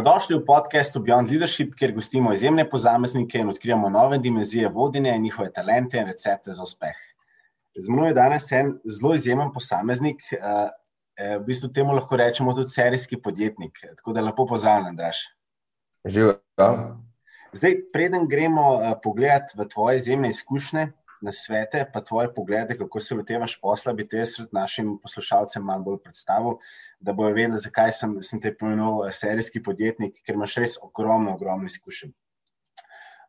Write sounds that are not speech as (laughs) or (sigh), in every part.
Dobrodošli v podkastu Beyond Leadership, kjer gostimo izjemne posameznike in odkrijemo nove dimenzije vodenja in njihove talente in recepte za uspeh. Z mano je danes en zelo izjemen posameznik, uh, v bistvu temu lahko rečemo tudi serijski podjetnik. Tako da lepo pozdravljam, Draž. Živijo. Zdaj, preden gremo uh, pogledat v tvoje izjemne izkušnje, na svete, pa tvoje poglede, kako se lotevaš posla, bi te sred našim poslušalcem malo bolj predstavil, da bojo vedeli, zakaj sem, sem te pomenoval eh, serijski podjetnik, ker imaš res ogromno, ogromno izkušenj.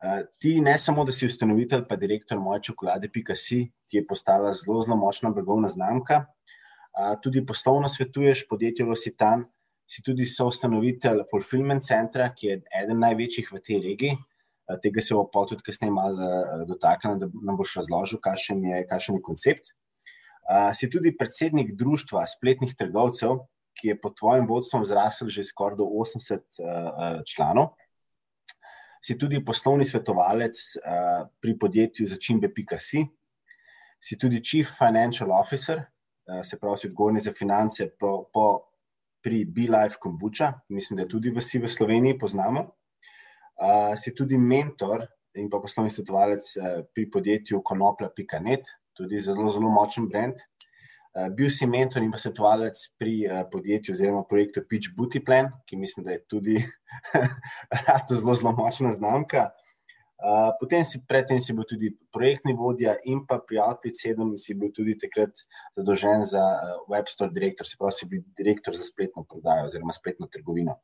Uh, ti ne samo, da si ustanovitelj, pa direktor moje čokolade.si, ki je postala zelo, zelo močna blagovna znamka, uh, tudi poslovno svetuješ podjetju Lositan, si tudi soustanovitelj Fulfillment Centra, ki je eden največjih v tej regiji, tega se bo pa tudi kasneje malo eh, dotaknil, da nam boš razložil, kakšen je, kakšen je koncept. Uh, si tudi predsednik društva spletnih trgovcev, ki je pod tvojim vodstvom zrasel že skoraj do 80 uh, članov. Si tudi poslovni svetovalec uh, pri podjetju začimbe.si. Si tudi chief financial officer, uh, se pravi, odgovorni za finance po, po, pri BeLife Kombuča, mislim, da tudi vsi v Sloveniji poznamo. Uh, si tudi mentor in pa poslovni svetovalec uh, pri podjetju Konopla.net, tudi zelo, zelo močen brand. Uh, bil si mentor in pa svetovalec pri uh, podjetju oziroma projektu Pitch Booty Plan, ki mislim, da je tudi (laughs) zelo, zelo močna znamka. Uh, potem si predtem si bil tudi projektni vodja in pa pri Outfit 7 si bil tudi takrat zadolžen za uh, web store direktor, se pravi, si bil direktor za spletno prodajo oziroma spletno trgovino.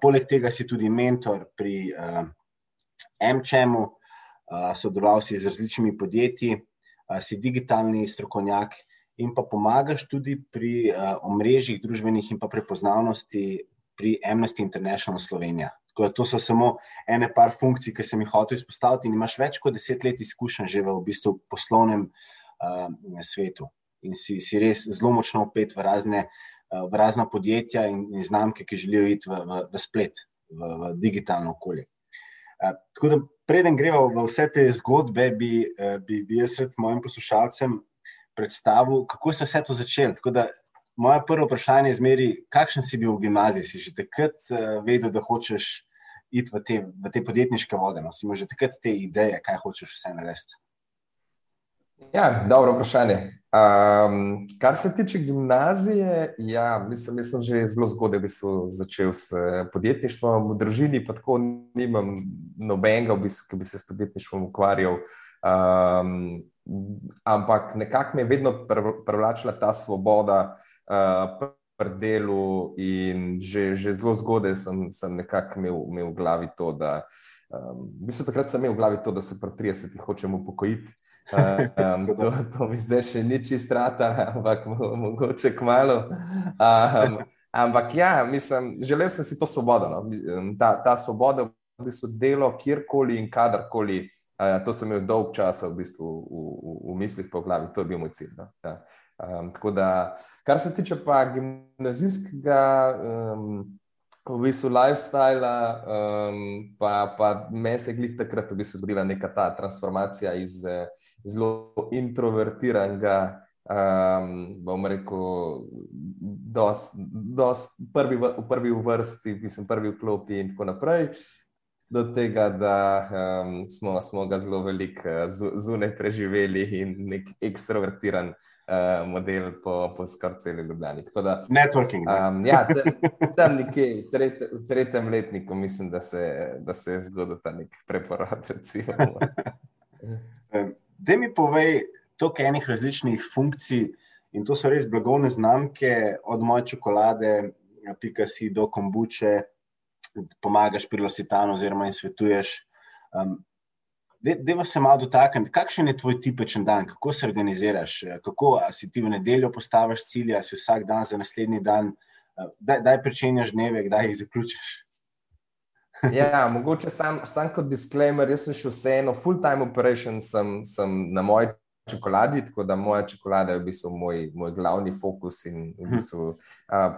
Poleg tega si tudi mentor pri uh, MČM-u, uh, sodeloval si z različnimi podjetji, uh, si digitalni strokovnjak in pa pomagaš tudi pri omrežjih družbenih in pa prepoznavnosti pri Amnesty International Slovenija. To so samo ene par funkcij, ki sem jih hotel izpostaviti, in imaš več kot deset let izkušenj že v, v bistvu poslovnem uh, svetu. In si, si res zelo močno opet v razne uh, v razna podjetja in, in znamke, ki želijo iti v, v, v splet, v, v digitalno okolje. Uh, tako da, preden gremo v vse te zgodbe, bi, uh, bi, bi jaz sred mojim poslušalcem predstavil, kako se je vse to začelo. Tako da, moje prvo vprašanje je zmeri, kakšen si bil v gimnaziji? Si že takrat vedel, da hočeš iti v te, v te podjetniške vode? No? Si imaš že takrat te ideje, kaj hočeš vse narediti? Ja, dobro vprašanje. Um, kar se tiče gimnazije, ja, mislim, mislim že zelo zgodaj bi začel s podjetništvom v družini, pa tako nimam nobenega, v bistvu, ki bi se s podjetništvom ukvarjal. Um, ampak nekako me je vedno privlačila ta svoboda uh, pri delu, in že, že zelo zgodaj sem, sem nekako imel, imel v glavi to, da. Um, v bistvu takrat sem imel v glavi to, da se pri 30-ih hočem upokojiti. Um, to, to mi zdaj še ni čisto rata, ampak mogoče kmalo. Um, ampak ja, mislim, želel sem si to svobodo. No? Ta, ta svoboda, v bistvu delo kjerkoli in kadarkoli. Uh, to sem imel dolg čas v, bistvu, v, v, v mislih, po glavi, to je bil moj cilj. No? Ja. Um, tako da, kar se tiče pa gimnazijskega. Um, v bistvu lifestyle, um, pa, pa me se je glih takrat v bistvu zgodila neka ta transformacija iz uh, zelo introvertiranega, um, bom rekel, dost, dost prvi v, v prvi vrsti, mislim, prvi v klopi in tako naprej. Do tega, da um, smo, smo ga zelo veliko uh, zunaj preživeli in nek ekstrovertiran uh, model po, po skoraj celi Ljubljani. Da, Networking. Um, ja, tam nekje v, tret, v tretjem letniku mislim, da se, da se je zgodil ta nek preporod. (laughs) Da mi povej, toliko enih različnih funkcij in to so res blagovne znamke, od moje čokolade, pika si do kombuče, pomagaš pri Lositanu oziroma in svetuješ. Um, Da se malo dotaknem, kakšen je tvoj tipičen dan, kako se organiziraš, kako si ti v nedeljo postaviš cilje, si vsak dan za naslednji dan, da daj pričenjaš dneve, kdaj jih zaključiš. (laughs) ja, mogoče sam, sam kot disclaimer, jaz sem še vseeno, full-time operation sem, sem na moji čokoladi, tako da moja čokolada je v bistvu moj, moj glavni fokus in v mhm. bistvu, uh,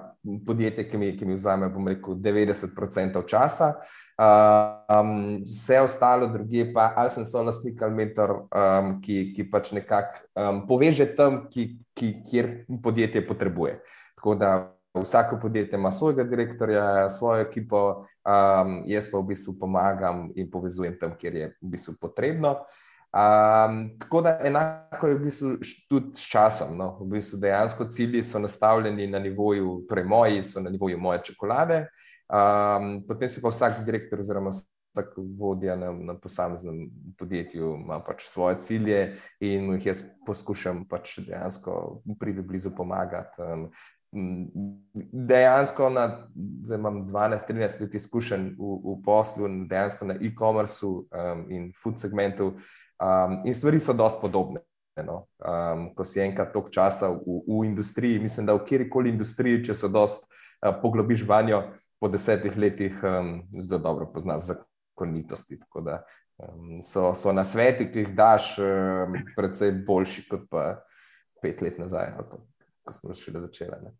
podjetje, ki mi, ki mi vzame, bom rekel, 90% časa. Um, vse ostalo, druge pa, ali sem so lastnik ali mentor, um, ki, ki pač nekako um, poveže tam, ki, ki, kjer podjetje potrebuje. Tako da vsako podjetje ima svojega direktorja, svojo ekipo, um, jaz pa v bistvu pomagam in povezujem tam, kjer je v bistvu potrebno. Um, tako da enako je v bistvu tudi s časom. No? V bistvu dejansko cilji so nastavljeni na nivoju, torej moji so na nivoju moje čokolade, um, potem se pa vsak direktor oziroma vsak vodja na, na posameznem podjetju ima pač svoje cilje in jih jaz poskušam pač dejansko priti blizu pomagati. Um, Dejansko, na, zdaj imam 12-13 let izkušenj v, v poslu, dejansko na e-commerce um, in food segmentu, Um, in stvari so dosti podobne. No? Um, ko si enkrat toliko časa v, v industriji, mislim, da v kjerkoli industriji, če se dosti uh, poglobiš vanjo, po desetih letih um, zelo dobro poznaš zakonitosti. Tako da um, so, so na sveti, ki jih daš, um, predvsej boljši kot pa pet let nazaj, pa, ko smo šele začeli.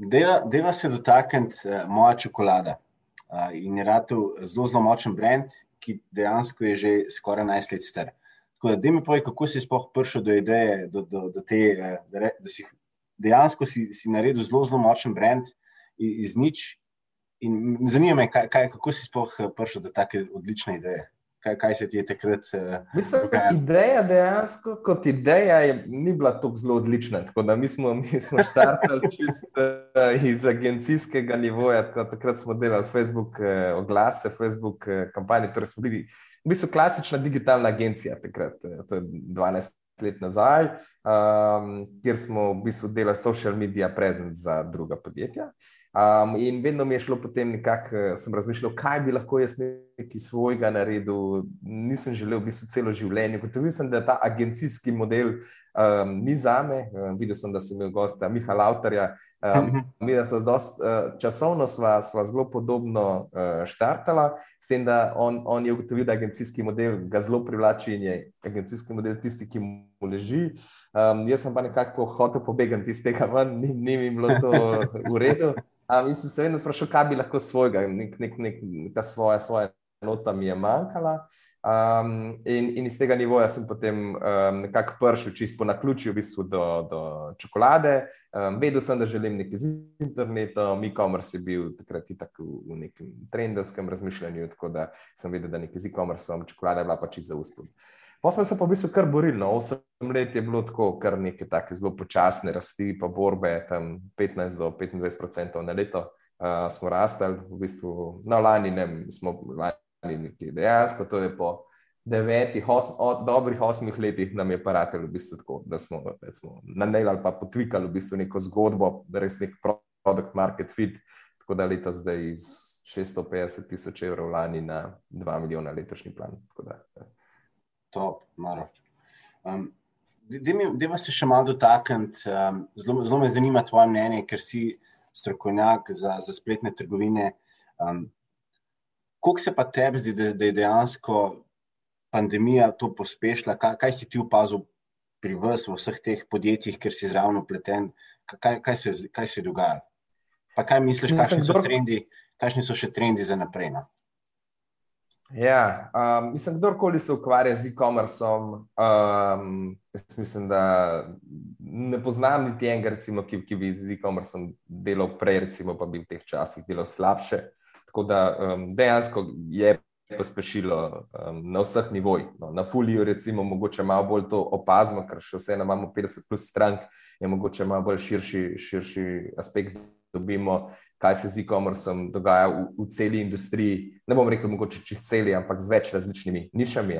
Deva, deva se dotakniti uh, moja čokolada. Uh, in je rad zelo, zelo močen brand, ki dejansko je že skoraj 11 let star. Tako da, da mi povej, kako si sploh prišel do ideje, do, do, do te, eh, da, da si dejansko si, si naredil zelo, zelo močen brand iz, iz nič. In zanima me, kaj, kaj, kako si sploh eh, prišel do take odlične ideje kaj, kaj se ti je takrat? Uh, Mislim, da ideja dejansko kot ideja je, ni bila tako zelo odlična. Tako da mi smo, mi smo štartali (laughs) čist uh, iz agencijskega nivoja. Tako, takrat smo delali Facebook uh, oglase, Facebook uh, kampanje. Torej smo bili v bistvu klasična digitalna agencija takrat, uh, to je 12 let nazaj, um, kjer smo v bistvu delali social media presence za druga podjetja. Um, in vedno mi je šlo potem nekako, eh, sem razmišljal, kaj bi lahko jaz nekaj svojega naredil. Nisem želel v bistvu celo življenje. Gotovil sem, da ta agencijski model um, ni za me. Um, videl sem, da sem imel gosta Miha Lautarja. Um, mi, so dost, uh, časovno sva, sva zelo podobno uh, štartala, s tem, da on, on je ugotovil, da agencijski model ga zelo privlači in je agencijski model tisti, ki mu leži. Um, jaz sem pa nekako hotel pobegati iz tega, ven, ni, ni mi bilo to v redu. Um, in sem se vedno sprašal, kaj bi lahko svojega, nek, nek, nek, ta svoja, svoja nota mi je manjkala. Um, in, in iz tega nivoja sem potem um, nekako prišel, čisto po naključju, v bistvu do, do čokolade. Um, vedel sem, da želim nekaj z internetom, e-commerce je bil takrat tako v, v nekem trendovskem razmišljanju, tako da sem vedel, da nekaj z e-commerceom, čokolada je bila pač za uspod. Pa smo se pa v bistvu kar borili. No. Osem let je bilo tako, kar neke take zelo počasne rasti, pa borbe, tam 15 do 25 odstotkov na leto uh, smo rastali. V bistvu, no, lani ne, smo lani nekje dejansko, to je po devetih, os, od, dobrih osmih letih nam je paratelj v bistvu tako, da smo, smo nanelali pa potvikali v bistvu neko zgodbo, res nek produkt market fit, tako da leto zdaj iz 650 tisoč evrov lani na 2 milijona letošnji plan. Tako da, ja top, malo. Um, Deva se še malo dotakniti. Um, zelo, zelo me zanima tvoje mnenje, ker si strokovnjak za, za spletne trgovine. Um, Kako se pa tebi zdi, da, da je dejansko pandemija to pospešila? Kaj, kaj si ti opazil pri vas, v vseh teh podjetjih, ker si zraven upleten? Kaj, kaj, se, kaj se dogaja? Pa kaj misliš, kakšni so, trendi, kakšni so še trendi za naprej? No? Ja, um, mislim, kdorkoli se ukvarja z e-commerceom, um, jaz mislim, da ne poznam niti enega, recimo, ki, ki bi z e-commerceom delal prej, recimo, pa bi v teh časih delal slabše. Tako da um, dejansko je pospešilo um, na vseh nivojih. No, na Fuliju, recimo, mogoče malo bolj to opazimo, ker še vseeno imamo 50 plus strank, je mogoče malo bolj širši, širši aspekt dobimo kaj se z e-commerceom dogaja v, v celi industriji. Ne bom rekel, mogoče čez celi, ampak z več različnimi nišami.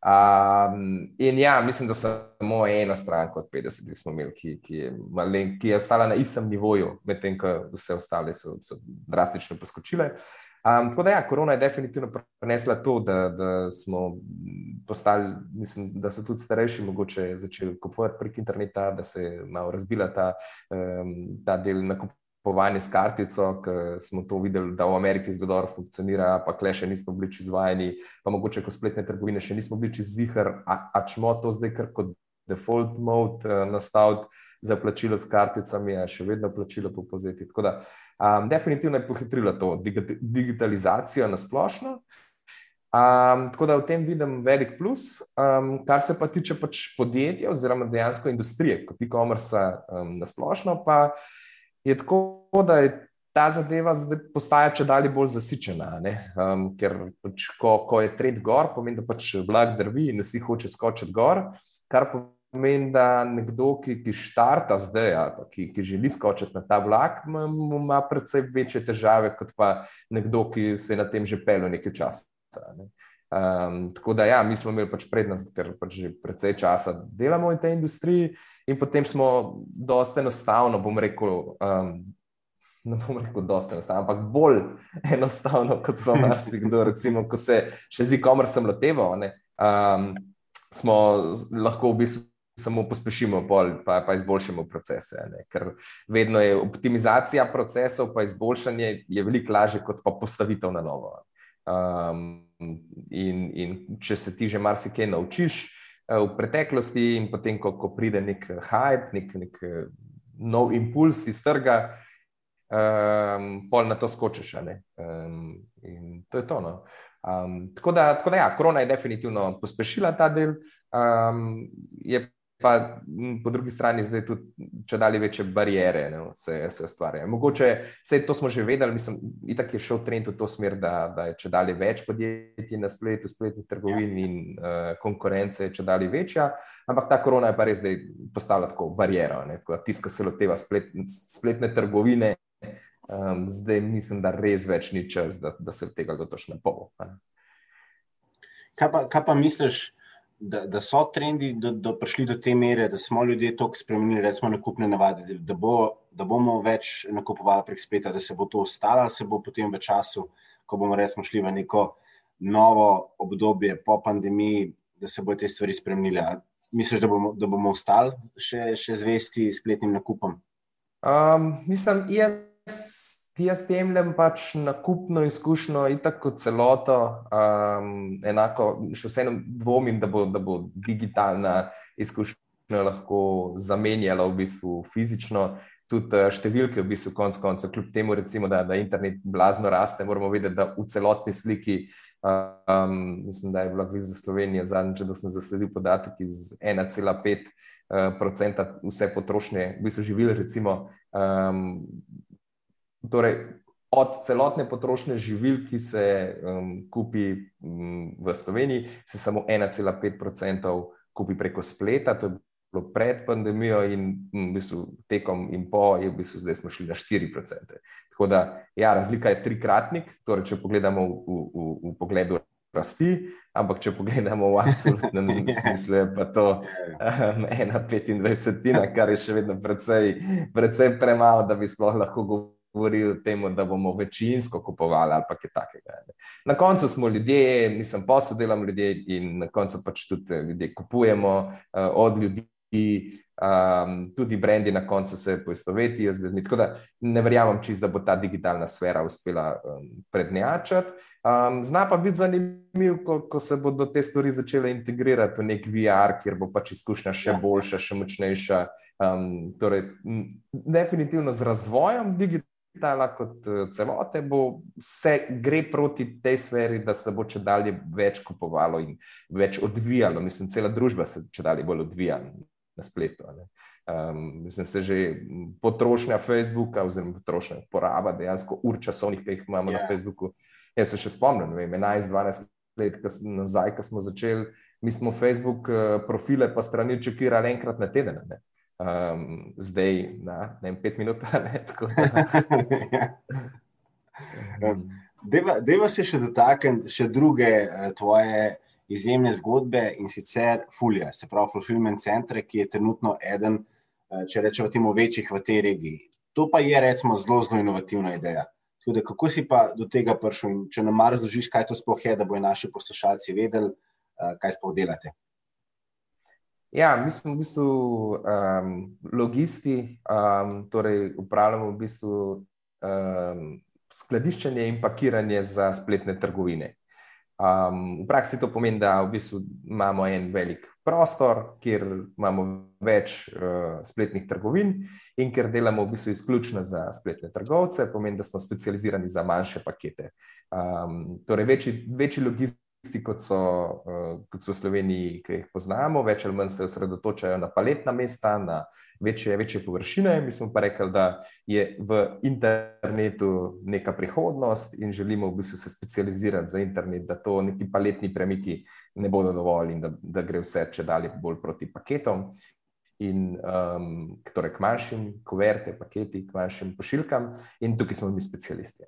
Um, in ja, mislim, da samo ena stranka od 50, ki smo imeli, ki, ki, je, malen, ki je ostala na istem nivoju, medtem ko vse ostale so, so drastično poskočile. Um, tako da, ja, korona je definitivno prenesla to, da, da smo postali, mislim, da so tudi starejši mogoče začeli kupovati prek interneta, da se je malo razbila ta, um, ta del nakupovanja kupovanje s kartico, ker smo to videli, da v Ameriki zelo dobro funkcionira, pa kle še nismo bili izvajeni, pa mogoče kot spletne trgovine še nismo bili zihar, a, a čemo to zdaj kar kot default mode uh, nastaviti za plačilo s karticami, a še vedno plačilo po pozeti. Tako da, um, definitivno je pohitrila to digitalizacijo na splošno. Um, tako da v tem vidim velik plus, um, kar se pa tiče pač podjetja oziroma dejansko industrije, kot e-commerce um, na splošno, pa je tako, da je ta zadeva zdaj postaja če dalje bolj zasičena. Um, ker pač, ko, ko je trend gor, pomeni, da pač vlak drvi in vsi hoče skočiti gor, kar pomeni, da nekdo, ki, ki štarta zdaj, ki, ki želi skočiti na ta vlak, ima, predvsej večje težave kot pa nekdo, ki se je na tem že pel nekaj časa. Ne. Um, tako da, ja, mi smo imeli pač prednost, ker pač že precej časa delamo v tej industriji, in potem smo dosta enostavno, bom rekel, um, ne bom rekel, dosta enostavno, ampak bolj enostavno kot pa marsikdo, (laughs) recimo, ko se še z e-commerce loteval, um, smo lahko v bistvu. Samo pospešimo, bolj, pa, pa izboljšamo procese. Ne? Ker vedno je optimizacija procesov, pa izboljšanje je veliko lažje, kot pa postavitev na novo. Um, in, in če se ti že marsikaj naučiš v preteklosti, in potem, ko, ko pride nek hype, nek, nek uh, nov impuls iz trga, um, pol na to skočiš. Um, in to je to. No. Um, tako, da, tako da, ja, korona je definitivno pospešila ta del. Um, je pa po drugi strani zdaj tudi če dalje večje barijere ne, se, se stvarjajo. Mogoče vse to smo že vedeli, mislim, itak je šel trend v to smer, da, da je če dalje več podjetij na spletu, spletnih trgovin ja. in uh, konkurence je če dalje večja, ampak ta korona je pa res zdaj postala tako barijero, tako da tiska se loteva splet, spletne trgovine, um, zdaj mislim, da res več ni čas, da, da se tega dotoš na pol. Kaj pa, kaj pa misliš? Da, da so trendi do, do prišli do te mere, da smo ljudje toliko spremenili, recimo, nakupne navade, da, bo, da bomo več nakupovali prek spleta, da se bo to ostalo, ali se bo potem v času, ko bomo recimo šli v neko novo obdobje po pandemiji, da se bo te stvari spremenile. Misliš, da bomo, da bomo ostali še, še zvesti spletnim nakupom? Um, mislim, jaz Jaz temljem pač nakupno izkušnjo, in tako celoto. Um, enako, še vseeno dvomim, da bo, da bo digitalna izkušnja lahko zamenjala v bistvu fizično. Tudi uh, številke, v bistvu, konc koncev, kljub temu, recimo, da, da internet blazno raste, moramo vedeti, da v celotni sliki, um, mislim, da je bila za Slovenijo zadnjič, da sem zasledil podatek iz 1,5 procenta vse potrošnje, v bistvu živili, recimo. Um, Torej, od celotne potrošnje živil, ki se um, kupi um, v Sloveniji, se samo 1,5% kupi preko spleta. To je bilo pred pandemijo, in um, v bistvu, tekom in po, je v bistvu zdaj smo šli na 4%. Tako da, ja, razlika je trikratnik. Torej, če pogledamo v, v, v, v pogledu rasti, ampak če pogledamo v absolutnem (laughs) smislu, je pa to um, 1,25, kar je še vedno precej, precej premalo, da bi sploh lahko govorili govori o tem, da bomo večinsko kupovali ali kaj takega. Ne. Na koncu smo ljudje, mislim, posel delamo ljudje in na koncu pač tudi ljudje kupujemo uh, od ljudi. Um, tudi brendi na koncu se poistovetijo z ljudmi. Tako da ne verjamem, čist, da bo ta digitalna sfera uspela um, prednjačati. Um, zna pa biti zanimiv, ko, ko se bodo te stvari začele integrirati v nek VR, kjer bo pač izkušnja še ja. boljša, še močnejša. Um, torej, definitivno z razvojem digitalne digitala kot eh, celote, bo vse gre proti tej sferi, da se bo če dalje več kupovalo in več odvijalo. Mislim, cela družba se če dalje bolj odvija na spletu. Um, mislim, se že potrošnja Facebooka, oziroma potrošnja poraba dejansko ur časovnih, ki jih imamo yeah. na ja. Facebooku. Jaz se še spomnim, 11-12 let nazaj, ko smo začeli, mi smo Facebook eh, profile pa strani čekirali enkrat na teden. Ne? Um, zdaj na ne, pet minut. (laughs) Deva (laughs) se še dotakniti še druge uh, tvoje izjemne zgodbe in sicer Fulja, se pravi Fulfillment Center, ki je trenutno eden, uh, če rečemo, temu večjih v tej regiji. To pa je recimo zelo, zelo inovativna ideja. Tudi, kako si pa do tega prišel? Če nam razložiš, kaj to sploh je, da bodo naši poslušalci vedeli, uh, kaj sploh delate. Ja, mi smo v bistvu um, logisti, um, torej upravljamo v bistvu um, skladiščenje in pakiranje za spletne trgovine. Um, v praksi to pomeni, da v bistvu imamo en velik prostor, kjer imamo več uh, spletnih trgovin in ker delamo v bistvu izključno za spletne trgovce, pomeni, da smo specializirani za manjše pakete. Um, torej, večji, večji logist isti, kot so, uh, kot so v Sloveniji, ki jih poznamo, več ali manj se osredotočajo na paletna mesta, na večje, večje površine. Mi smo pa rekli, da je v internetu neka prihodnost in želimo v bistvu se specializirati za internet, da to neki paletni premiki ne bodo dovolj in da, da gre vse če dalje bolj proti paketom. In um, torej k manjšim, kuverte, paketi, k manjšim pošiljkam, in tukaj smo mi specialisti.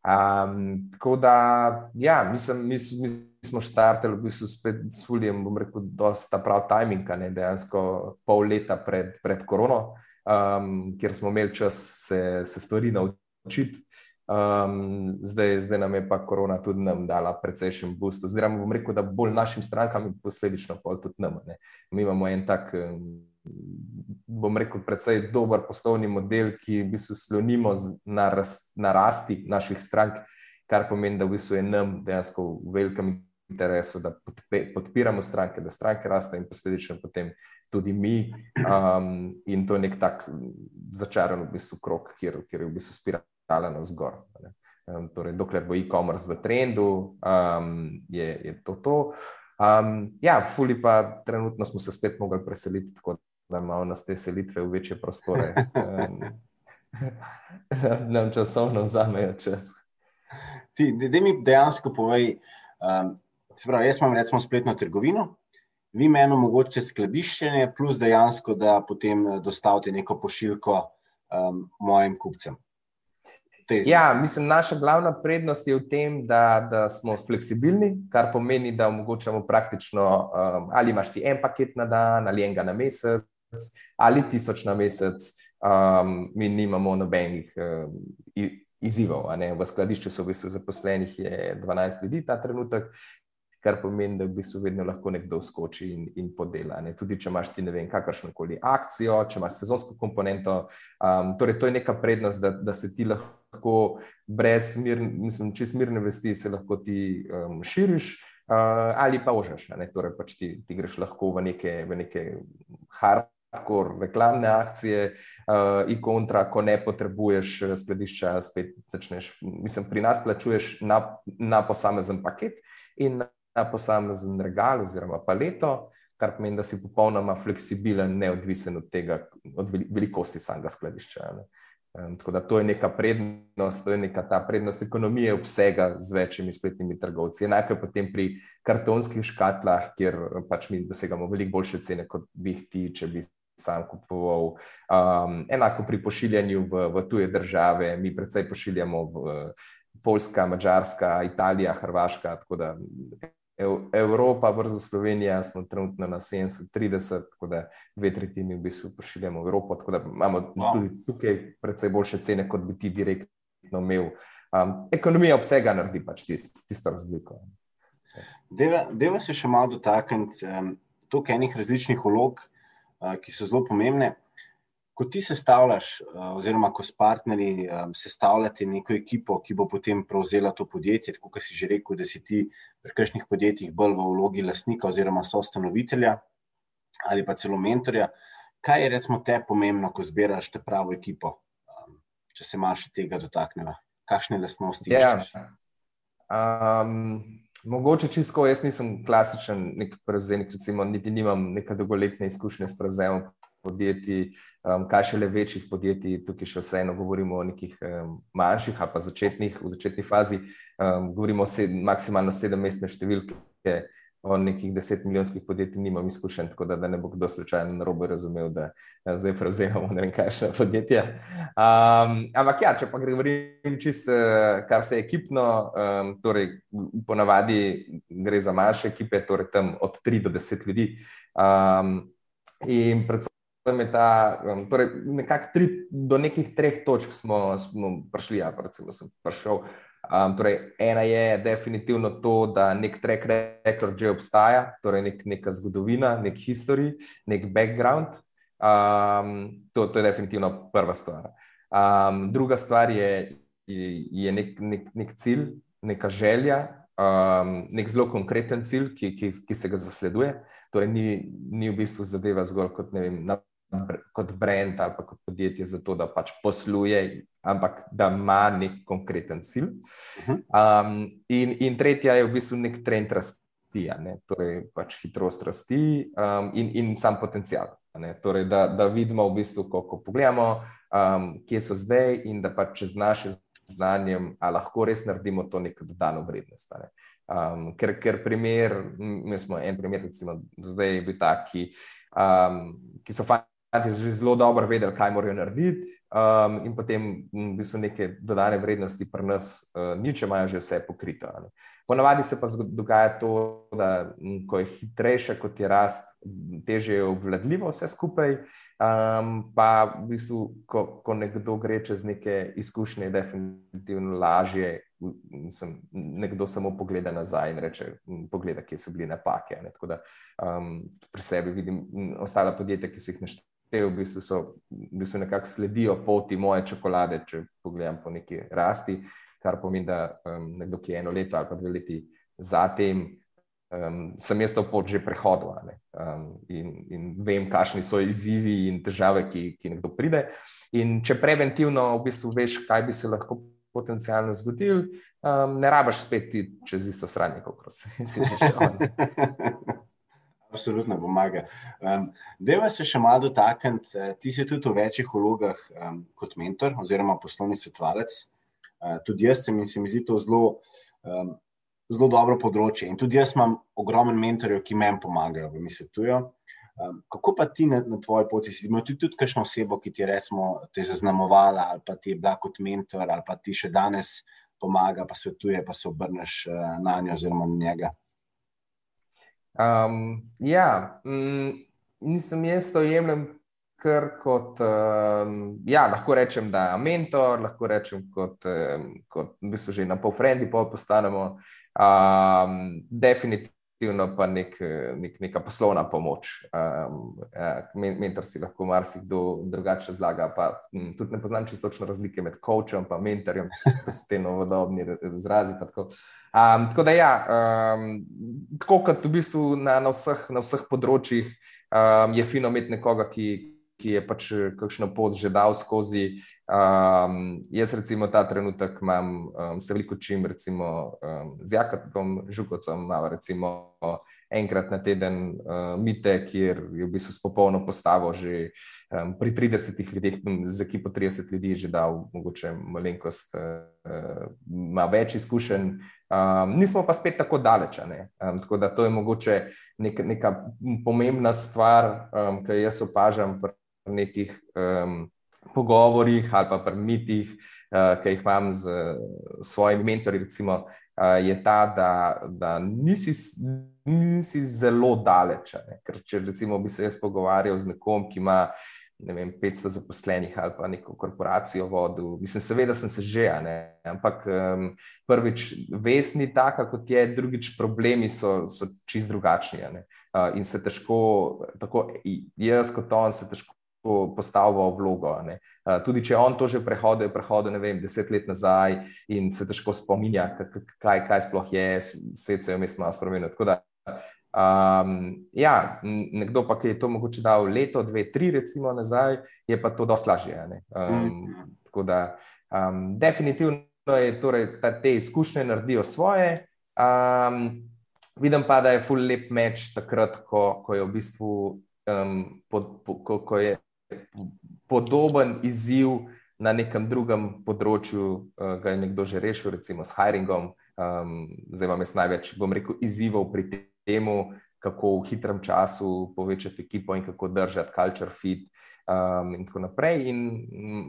Um, tako da, ja, mislim, mi, mi smo štartali v bistvu spet s Fuljem, bom rekel, dosta prav timing, ne dejansko pol leta pred, pred korono, um, kjer smo imeli čas se, se stvari naučiti. Um, zdaj, zdaj nam je pa korona tudi nam dala precejšen boost. Zdaj, bom rekel, da bolj našim strankam in posledično pa tudi nam. Ne. Mi imamo en tak. Um, bom rekel, precej dober poslovni model, ki v bistvu slonimo na, rast, na rasti naših strank, kar pomeni, da v bistvu je nam dejansko v velikem interesu, da podpiramo stranke, da stranke rastejo in posledično potem tudi mi. Um, in to je nek tak začaran v bistvu krok, kjer, kjer je v bistvu spirala navzgor. Um, torej, dokler bo e-commerce v trendu, um, je, je to to. Um, ja, fuli pa trenutno smo se spet mogli preseliti, tako da imamo nas te selitve v večje prostore. (laughs) Nam časovno vzamejo čas. Ti, da mi dejansko povej, um, pravi, jaz imam recimo spletno trgovino, vi meni omogočite skladiščenje, plus dejansko, da potem eh, dostavite neko pošiljko um, mojim kupcem. Ja, mislim, naša glavna prednost je v tem, da, da smo fleksibilni, kar pomeni, da omogočamo praktično, um, ali imaš ti en paket na dan, ali enega na mesec, ali tisoč na mesec, um, mi nimamo nobenih um, izzivov. V skladišču so v bistvu zaposlenih 12 ljudi ta trenutek, kar pomeni, da v bistvu vedno lahko nekdo skoči in, in podela. Ne? Tudi če imaš ti ne vem, kakršno koli akcijo, če imaš sezonsko komponento. Um, torej, to je neka prednost, da, da se ti lahko brez mir, mislim, čist mirne vesti, se lahko ti um, širiš. Uh, ali pa užaš, torej pač ti, ti greš lahko v neke, v neke hard Tako reklamne akcije, uh, in kontra, ko ne potrebuješ eh, skladišča, spet začneš. Mislim, pri nas plačuješ na, na posamezen paket in na, na posamezen regal oziroma paleto, kar pomeni, da si popolnoma fleksibilen, neodvisen od tega, od velikosti samega skladišča. Um, tako da to je neka prednost, to je neka ta prednost ekonomije obsega z večjimi spletnimi trgovci. Enako je potem pri kartonskih škatlah, kjer pač mi dosegamo veliko boljše cene, kot bi jih ti, če bi sam kupoval. Um, enako pri pošiljanju v, v tuje države, mi predvsej pošiljamo v Poljska, Mačarska, Italija, Hrvaška. Tako da Evropa, brzo Slovenija, smo trenutno na 70-30, tako da dve tretjini v bistvu pošiljamo v Evropo. Tako da imamo wow. tudi tukaj predvsej boljše cene, kot bi ti direktno imel. Um, ekonomija obsega naredi pač tist, tisto razliko. Deva se še malo dotakniti um, toliko enih različnih vlog, ki so zelo pomembne. Ko ti sestavljaš, oziroma ko s partnerji sestavljate neko ekipo, ki bo potem prevzela to podjetje, tako kot si že rekel, da si ti pri kakšnih podjetjih bolj v vlogi lastnika oziroma soustanovitelja ali pa celo mentorja. Kaj je recimo te pomembno, ko zbiraš te pravo ekipo, če se imaš tega dotakneva? Kakšne lastnosti imaš? Ja. Um, Mogoče čisto, jaz nisem klasičen nek prevzemnik, recimo, niti nimam neke dolgoletne izkušnje s prevzemom podjetij, um, kaj šele večjih podjetij, tukaj še vseeno govorimo o nekih um, manjših ali pa začetnih, v začetni fazi, um, govorimo o sed, maksimalno sedemmestne številke o nekih deset milijonskih podjetij nimam izkušenj, tako da, da ne bo kdo slučajno na robu razumel, da, da zdaj prevzemamo ne vem kaj še podjetja. Um, ampak ja, če pa govorim čisto, eh, kar se ekipno, um, torej ponavadi gre za manjše ekipe, torej tam od tri do deset ljudi. Um, in predvsem je ta, um, torej nekako do nekih treh točk smo, smo prišli, ja, recimo sem prišel. Um, torej, ena je definitivno to, da nek track record že obstaja, torej nek, neka zgodovina, nek history, nek background. Um, to, to je definitivno prva stvar. Um, druga stvar je, je, nek, nek, nek cilj, neka želja, um, nek zelo konkreten cilj, ki, ki, ki se ga zasleduje. Torej, ni, ni v bistvu zadeva zgolj kot vem, kot brand ali kot podjetje za to, da pač posluje, ampak da ima nek konkreten cilj. Um, in, in tretja je v bistvu nek trend rasti, ne? torej pač hitrost rasti um, in, in sam potencial. Torej, da, da vidimo, v bistvu, ko, ko pogledamo, um, kje so zdaj, in da pač čez naše znanje lahko res naredimo to neko dodano vrednost. Ne? Um, ker, ker primer, mi smo en primer, recimo, zdaj je bil taki, um, ki so fanti že zelo dobro vedeli, kaj morajo narediti, um, in potem v bistvu neke dodane vrednosti pri nas, uh, nič imajo že vse pokrito. Ne? Ponavadi se pa dogaja to, da ko je hitrejša kot je rast, teže je obvladljivo vse skupaj. Um, pa v bistvu, ko, ko nekdo gre čez neke izkušnje, je definitivno lažje. Sem, nekdo samo pogleda nazaj in reče: Poglej, kje so bile napake. Ne? Tako da um, pri sebi vidim ostale podjetja, ki so jih našteli, v bistvu, so, v bistvu nekako sledijo poti moje čokolade, če pogledam po neki rasti, kar pomeni, da um, nekdo, ki je eno leto ali pa dve leti zatem um, sem jaz to pot že prehodil um, in, in vem, kakšni so izzivi in težave, ki, ki nekdo pride. In če preventivno v bistvu veš, kaj bi se lahko potencialno zgodil, um, ne rabaš spet čez isto stran, kot si že. (laughs) Absolutno pomaga. Um, Deva se še malo dotakniti. Eh, ti si tudi v večjih vlogah um, kot mentor oziroma poslovni svetovalec. Uh, tudi jaz sem in se mi zdi to zelo um, zelo dobro področje. In tudi jaz imam ogromen mentorjev, ki meni pomagajo, da mi svetujo. Um, kako pa ti na, na tvoji poti, si imel tudi, tudi kakšno osebo, ki ti je te zaznamovala, ali pa ti je bila kot mentor, ali pa ti še danes pomaga, pa svetuje, pa se obrneš uh, na njo oziroma na njega? Um, ja, mm, nisem jaz to jemljem. Ker kot, um, ja, lahko rečem, da je mentor, lahko rečem, kot, um, kot v bistvu že na pol frendi, pol postanemo, Um, definitivno pa nek, nek, neka poslovna pomoč. Um, ja, mentor si lahko marsikdo drugače zlaga. Pa, m, tudi ne poznam čisto razlike med coachom in mentorjem, to so te novodobni izrazi. Tako. Um, tako da, ja, um, tako kot v bistvu na, na, vseh, na vseh področjih, um, je fino imeti nekoga, ki, ki je pač kakšno pot že dal skozi. Um, jaz, recimo, ta trenutek imam, um, se veliko učim, recimo, um, z Jakom Žukovcem, malo recimo enkrat na teden uh, mite, kjer je v bistvu popolno postavo že um, pri 30 ljudeh, z ekipo 30 ljudi, že dal mogoče malenkost, uh, ima več izkušenj. Um, nismo pa spet tako daleč. Um, tako da to je mogoče nek, neka pomembna stvar, um, ki jaz opažam pri nekih. Um, pogovorih ali pa pri mitih, uh, ki jih imam z svojimi mentori, recimo, uh, je ta, da, da nisi, nisi zelo daleč. Ne? Ker če recimo, bi se jaz pogovarjal z nekom, ki ima ne vem, 500 zaposlenih ali pa neko korporacijo vodil, mislim, seveda sem se že, ne? ampak um, prvič, vest ni taka, kot je, drugič, problemi so, so čist drugačni. Uh, in se težko, tako jaz kot on, se težko postavil vlogo. Ne. Tudi če on to že prehodil, je prehodil vem, deset let nazaj in se težko spominja, kaj, kaj sploh je, svet se je vmes malo spremenil. Um, ja, nekdo pa, ki je to mogoče dal leto, dve, tri, recimo nazaj, je pa to dosti lažje. Um, tako da, um, definitivno je, torej, da te izkušnje naredijo svoje. Um, vidim pa, da je full lep meč takrat, ko, ko je v bistvu. Um, po, po, ko, ko je podoben izziv na nekem drugem področju, uh, ga je nekdo že rešil, recimo s hiringom. Um, zdaj imam jaz največ, bom rekel, izzivov pri tem, kako v hitrem času povečati ekipo in kako držati culture fit. Um, in tako naprej, in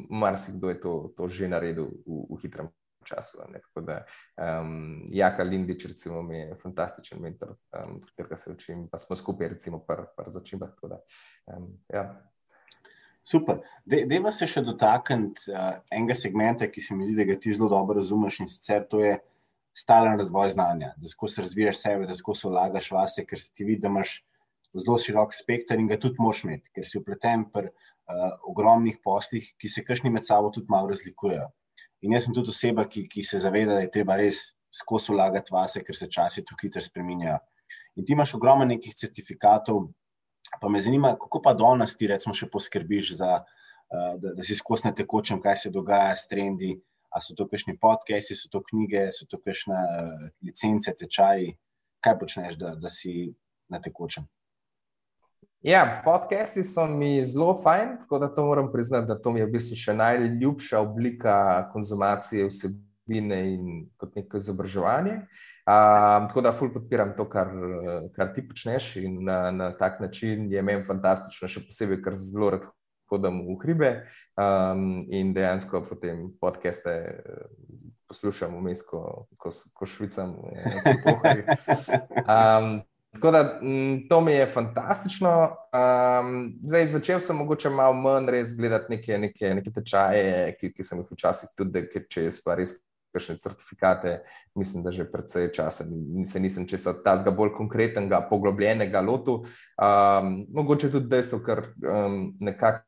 marsikdo je to, to že naredil v, v hitrem času. Tako da, um, Jaka Lindič, recimo, mi je fantastičen mentor, um, katerega se učim, pa smo skupaj, recimo, pri začimbah. Um, ja. Super. Deva se še dotakniti uh, enega segmenta, ki se mi zdi, da ga ti zelo dobro razumeš in sicer to je stalen razvoj znanja, da skozi razvijaš sebe, da skozi vlagaš vase, ker se ti vidi, da imaš zelo širok spekter in ga tudi moš imeti, ker si upleten pri uh, ogromnih poslih, ki se kašni med sabo tudi malo razlikujejo. In jaz sem tudi oseba, ki, ki se zaveda, da je treba res skozi vlagati vase, ker se časi tu hitro spreminjajo. In ti imaš ogromno nekih certifikatov, Pa me zanima, kako pa danes ti recimo še poskrbiš, za, uh, da, da si skozi na tekočem, kaj se dogaja s trendi. A so to kakšni podcasti, so to knjige, so to kakšne uh, licence, tečaji. Kaj počneš, da, da si na tekočem? Ja, podcasti so mi zelo fajn, tako da to moram priznati, da to mi je v bistvu še najljubša oblika konzumacije vsebine in kot neko izobraževanje. Um, tako da, ful podpiram to, kar, kar ti počneš in na, na tak način je meni fantastično, še posebej, ker zelo rad hodim v hribe um, in dejansko potem podcaste poslušam vmes, ko, ko, ko švicam. Um, tako da to mi je fantastično. Um, zdaj, začel sem mogoče malo manj res gledati neke, neke, neke tečaje, ki, ki sem jih včasih tudi, če je stvar res kakšne certifikate, mislim, da že predvsej časa se nisem česa tazga bolj konkretnega, poglobljenega lotu. Um, mogoče tudi dejstvo, ker um, nekako,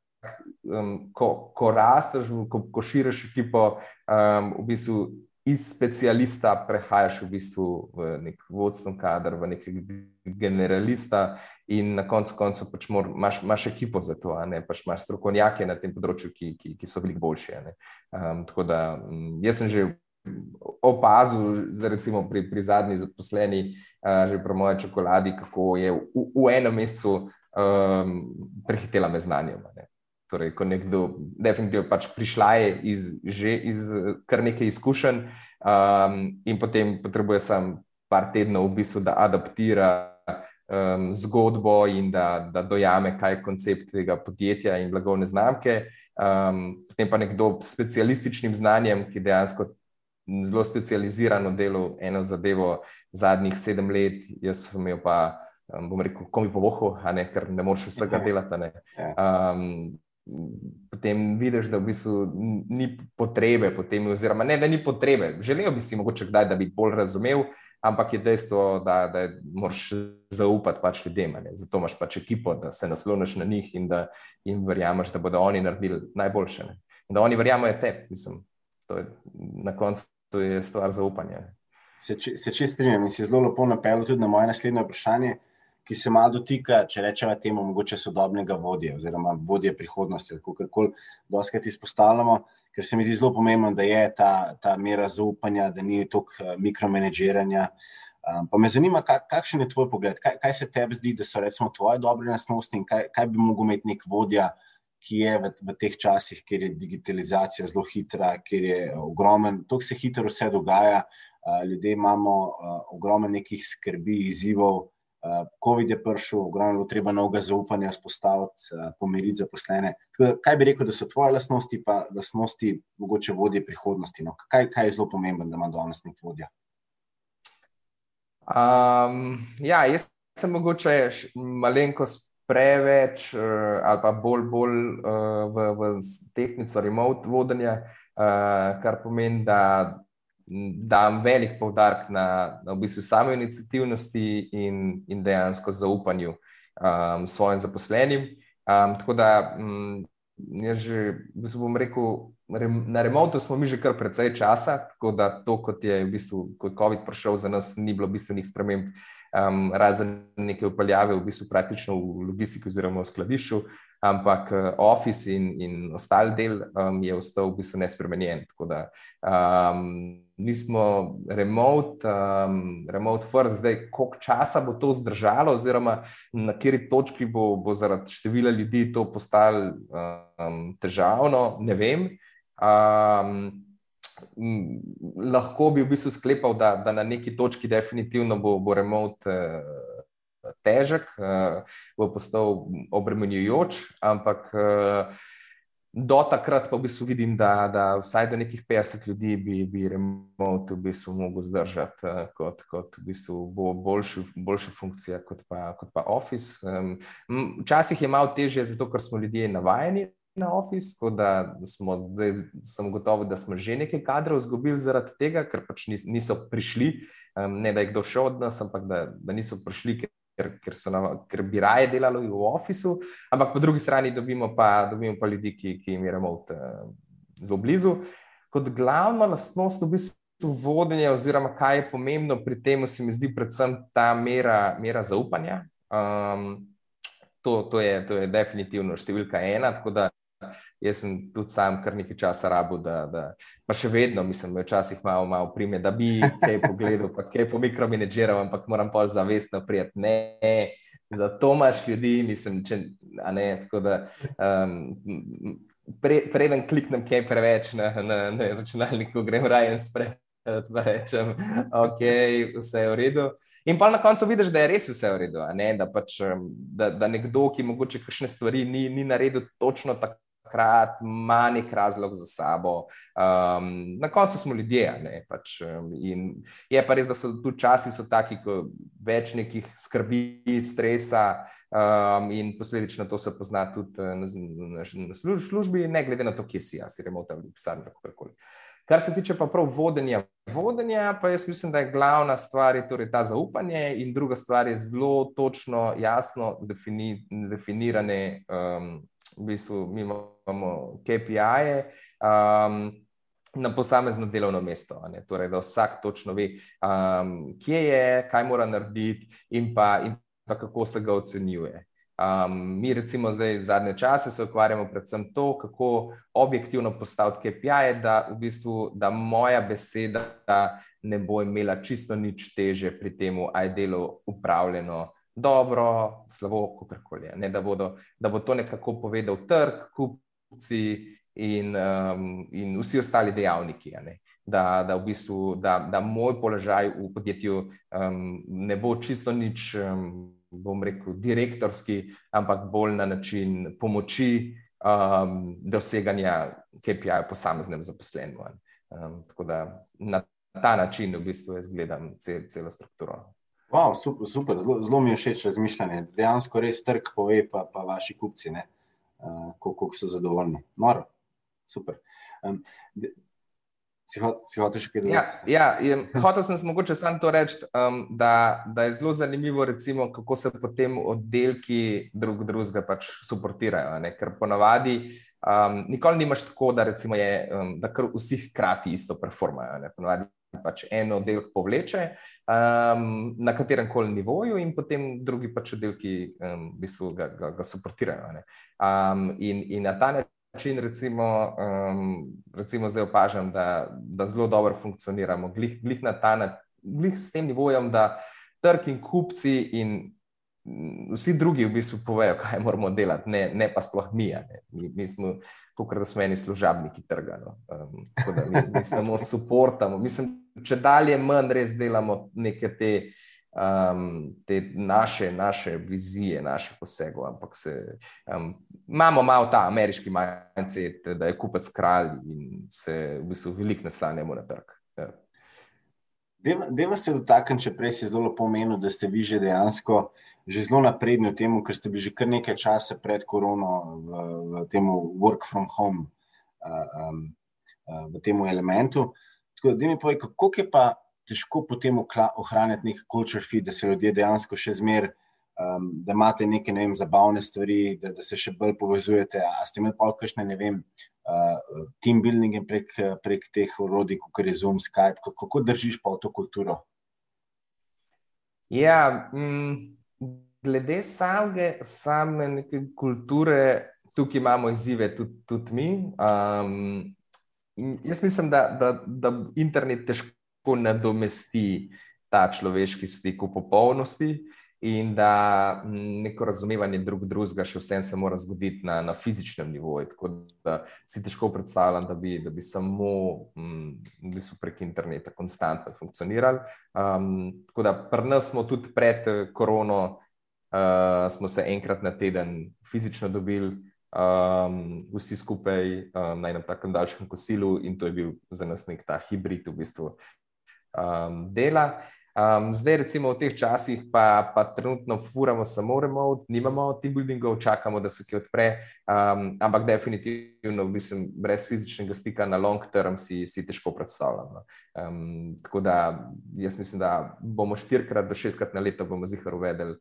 um, ko, ko rasteš, ko, ko širiš ekipo, um, v bistvu iz specialista prehajaš v bistvu v nek vodstven kader, v nekega generalista in na koncu koncev pač mor, imaš, imaš ekipo za to, ne pač imaš strokovnjake na tem področju, ki, ki, ki so veliko boljši. Um, tako da jaz sem že opazil, recimo pri, pri zadnji zaposleni, uh, že pri moji čokoladi, kako je v, v enem mesecu um, prehitela me znanje. Ne. Torej, ko nekdo definitivno pač prišla je iz, že iz kar nekaj izkušenj um, in potem potrebuje samo par tednov v bistvu, da adaptira um, zgodbo in da, da dojame, kaj je koncept tega podjetja in blagovne znamke. Um, potem pa nekdo s specialističnim znanjem, ki dejansko zelo specializirano delo, eno zadevo zadnjih sedem let, jaz sem jo pa, um, bom rekel, komi po vohu, ne, ker ne moreš vsega delati. Um, potem vidiš, da v bistvu ni potrebe, potem, oziroma ne, da ni potrebe. Želel bi si mogoče kdaj, da bi bolj razumel. Ampak je dejstvo, da, da moraš zaupati pač ljudem. Zato imaš pač ekipo, da se nasloniš na njih in da jim verjameš, da bodo oni naredili najboljše. Ne? In da oni verjamejo te. Mislim, to je na koncu to je stvar zaupanja. Se, se čest strinjam in se zelo lepo napeljal tudi na moje naslednje vprašanje, ki se malo dotika, če rečemo temu, mogoče sodobnega vodje oziroma vodje prihodnosti, kako koli doskrat izpostavljamo, ker se mi zdi zelo pomembno, da je ta, ta mera zaupanja, da ni toliko eh, mikromanežiranja. Um, pa me zanima, kakšen je tvoj pogled, kaj, kaj se tebi zdi, da so recimo tvoje dobre nasnosti in kaj, kaj bi mogel imeti nek vodja, ki je v, v teh časih, kjer je digitalizacija zelo hitra, kjer je ogromen, to se hitro vse dogaja. Ljudje imamo ogromno nekih skrbi, izzivov. COVID je prišel, ogromno je treba novega zaupanja spostaviti, uh, pomiriti zaposlene. Da, kaj bi rekel, da so tvoje lastnosti, pa lastnosti mogoče vodje prihodnosti? No? Kaj, kaj je zelo pomembno, da ima danes nek vodja? Um, ja, jaz sem mogoče malenkost preveč uh, ali pa bolj, bolj uh, v, v tehnico remote vodenja, uh, kar pomeni, da dam velik poudarek na, na v bistvu samo inicijativnosti in, in dejansko zaupanju um, svojim zaposlenim. Um, tako da, um, jaz že v bistvu bom rekel, na remotu smo mi že kar precej časa, tako da to, kot je v bistvu, ko je COVID prišel za nas, ni bilo bistvenih sprememb um, razen neke upeljave, v bistvu praktično v logistiki oziroma v skladišču, ampak Office in, in ostali del um, je ostal v bistvu nespremenjen. Tako da um, nismo remote, um, remote first, zdaj koliko časa bo to zdržalo, oziroma na kateri točki bo, bo zaradi števila ljudi to postalo um, težavno, ne vem. Um, lahko bi v bistvu sklepal, da, da na neki točki definitivno bo, bo remote uh, težek, uh, bo postal obremenjujoč, ampak uh, do takrat pa v bistvu vidim, da, da vsaj do nekih 50 ljudi bi, bi remote v bistvu mogel zdržati uh, kot, kot v bistvu bo boljši, boljša funkcija kot pa, kot pa Office. Včasih je malo težje, zato ker smo ljudje navajeni na Office, tako da smo, zdaj sem gotovo, da smo že nekaj kadrov izgubili zaradi tega, ker pač niso prišli, um, ne da je kdo šel od nas, ampak da, da niso prišli, ker, ker, na, ker bi raje delali v Officeu, ampak po drugi strani dobimo pa, dobimo pa ljudi, ki, ki jim je remote zelo blizu. Kot glavna lastnost v bistvu. Vodenje, oziroma kaj je pomembno pri tem, se mi zdi predvsem ta mera, mera zaupanja. Um, to, to, je, to je definitivno številka ena. Tako da jaz sem tudi sam kar nekaj časa rabo, da, da pa še vedno, mislim, da včasih malo, malo prime, da bi kaj pogledal, pa kaj po mikromenedžiral, ampak moram pa zavestno prijeti. Ne, zato imaš ljudi, mislim, če ne. Tako da. Um, Pre, preden kliknem kaj preveč na, na, na računalniku, grem raje in spred, da rečem, ok, vse je v redu. In pa na koncu vidiš, da je res vse v redu, da, pač, da, da nekdo, ki mogoče kakšne stvari ni, ni naredil točno tako takrat ima nek razlog za sabo. Um, na koncu smo ljudje. Ne, pač, um, je pa res, da so tu časi so taki, ko več nekih skrbi, stresa. Um, in posledično to se pozna tudi uh, na, na, na službi, ne glede na to, kje si, ali si remote ali pisarna, kakorkoli. Kar se tiče pa prav vodenja, vodenja, pa jaz mislim, da je glavna stvar je torej ta zaupanje, in druga stvar je zelo točno, jasno defini, definirane um, v bistvu mi imamo KPI-je um, na posamezno delovno mesto. Torej, da vsak točno ve, um, kje je, kaj mora narediti in pa, in pa kako se ga ocenjuje. Um, mi, recimo, zdaj zadnje čase se ukvarjamo predvsem to, kako objektivno postaviti KPI, da v bistvu da moja beseda ne bo imela čisto nič teže pri tem, aj delo upravljeno dobro, slabo, kakorkoli. Da, da bo to nekako povedal trg, kupci in, um, in vsi ostali dejavniki. Da, da, v bistvu, da, da moj položaj v podjetju um, ne bo čisto nič, um, bom rekel, direktorski, ampak bolj na način pomoči um, doseganja KPI-ja posameznem zaposlenemu. Um, tako da na ta način v bistvu jaz gledam cel, celo strukturo. Wow, super, super. Zelo, zelo mi je všeč razmišljanje. Dejansko res trg pove, pa, pa vaši kupci, uh, koliko so zadovoljni. Moro, super. Um, si, ho, si hotel še kaj dodati? Ja, ja, hotel sem mogoče samo to reči, um, da, da je zelo zanimivo, recimo, kako se potem oddelki drug drugega pač suportirajo. Ne? Ker ponavadi. Um, nikoli nimaš tako, da, je, um, da vsi hkrati isto performajo. Ponovadi pač en oddelek povleče um, na katerem koli nivoju, in potem drugi pač oddelki um, v bistvu ga, ga, ga suportirajo. Um, in, in na ta način, recimo, um, recimo zdaj opažam, da, da zelo dobro funkcioniramo, glih, glih na ta način, glih s tem nivojem, da trg in kupci in vsi drugi v bistvu povejo, kaj moramo delati, ne, ne pa sploh mi. Mi, mi smo, kot da smo eni služabniki trga. No. Um, mi, mi samo suportamo. Mislim, če dalje manj res delamo neke te, um, te naše, naše vizije, naše posege. Ampak se, um, imamo malo ta ameriški mindset, da je kupec kralj in se v bistvu veliko naslanjamo na trg. Ja. Deva se dotakniti, če prej si zelo pomenil, da ste vi že dejansko že zelo napredni v tem, ker ste bili že kar nekaj časa pred korono v, v tem work from home, uh, um, uh, v tem elementu. Tako da mi povej, kako je pa težko potem ohraniti nek culture feed, da se ljudje dejansko še zmeraj, um, da imate neke ne vem, zabavne stvari, da, da se še bolj povezujete. A ste imeli pa kakšne, ne vem, uh, team building prek, prek teh orodij, kot je Zoom, Skype, kako, kako držiš pa to kulturo? Ja, mm, glede same, same kulture, tukaj imamo izzive tudi, tudi mi. Um, jaz mislim, da, da, da internet težko nadomesti ta človeški stik v popolnosti in da neko razumevanje drug drugega še vsem se mora zgoditi na, na fizičnem nivoju. Tako da si težko predstavljam, da bi, da bi samo mm, prek interneta konstantno funkcionirali. Um, tako da pri nas smo tudi pred korono, uh, smo se enkrat na teden fizično dobili. Um, vsi skupaj um, na enem tako daljšem kosilu, in to je bil za nas nek ta hibrid, v bistvu, um, dela. Um, zdaj, recimo, v teh časih, pa, pa trenutno furamo samo remote, nimamo team buildingov, čakamo, da se ki odpre. Um, ampak, definitivno, mislim, brez fizičnega stika na long term si, si težko predstavljamo. Um, tako da jaz mislim, da bomo štirikrat do šestkrat na leto bomo zihar uvedeli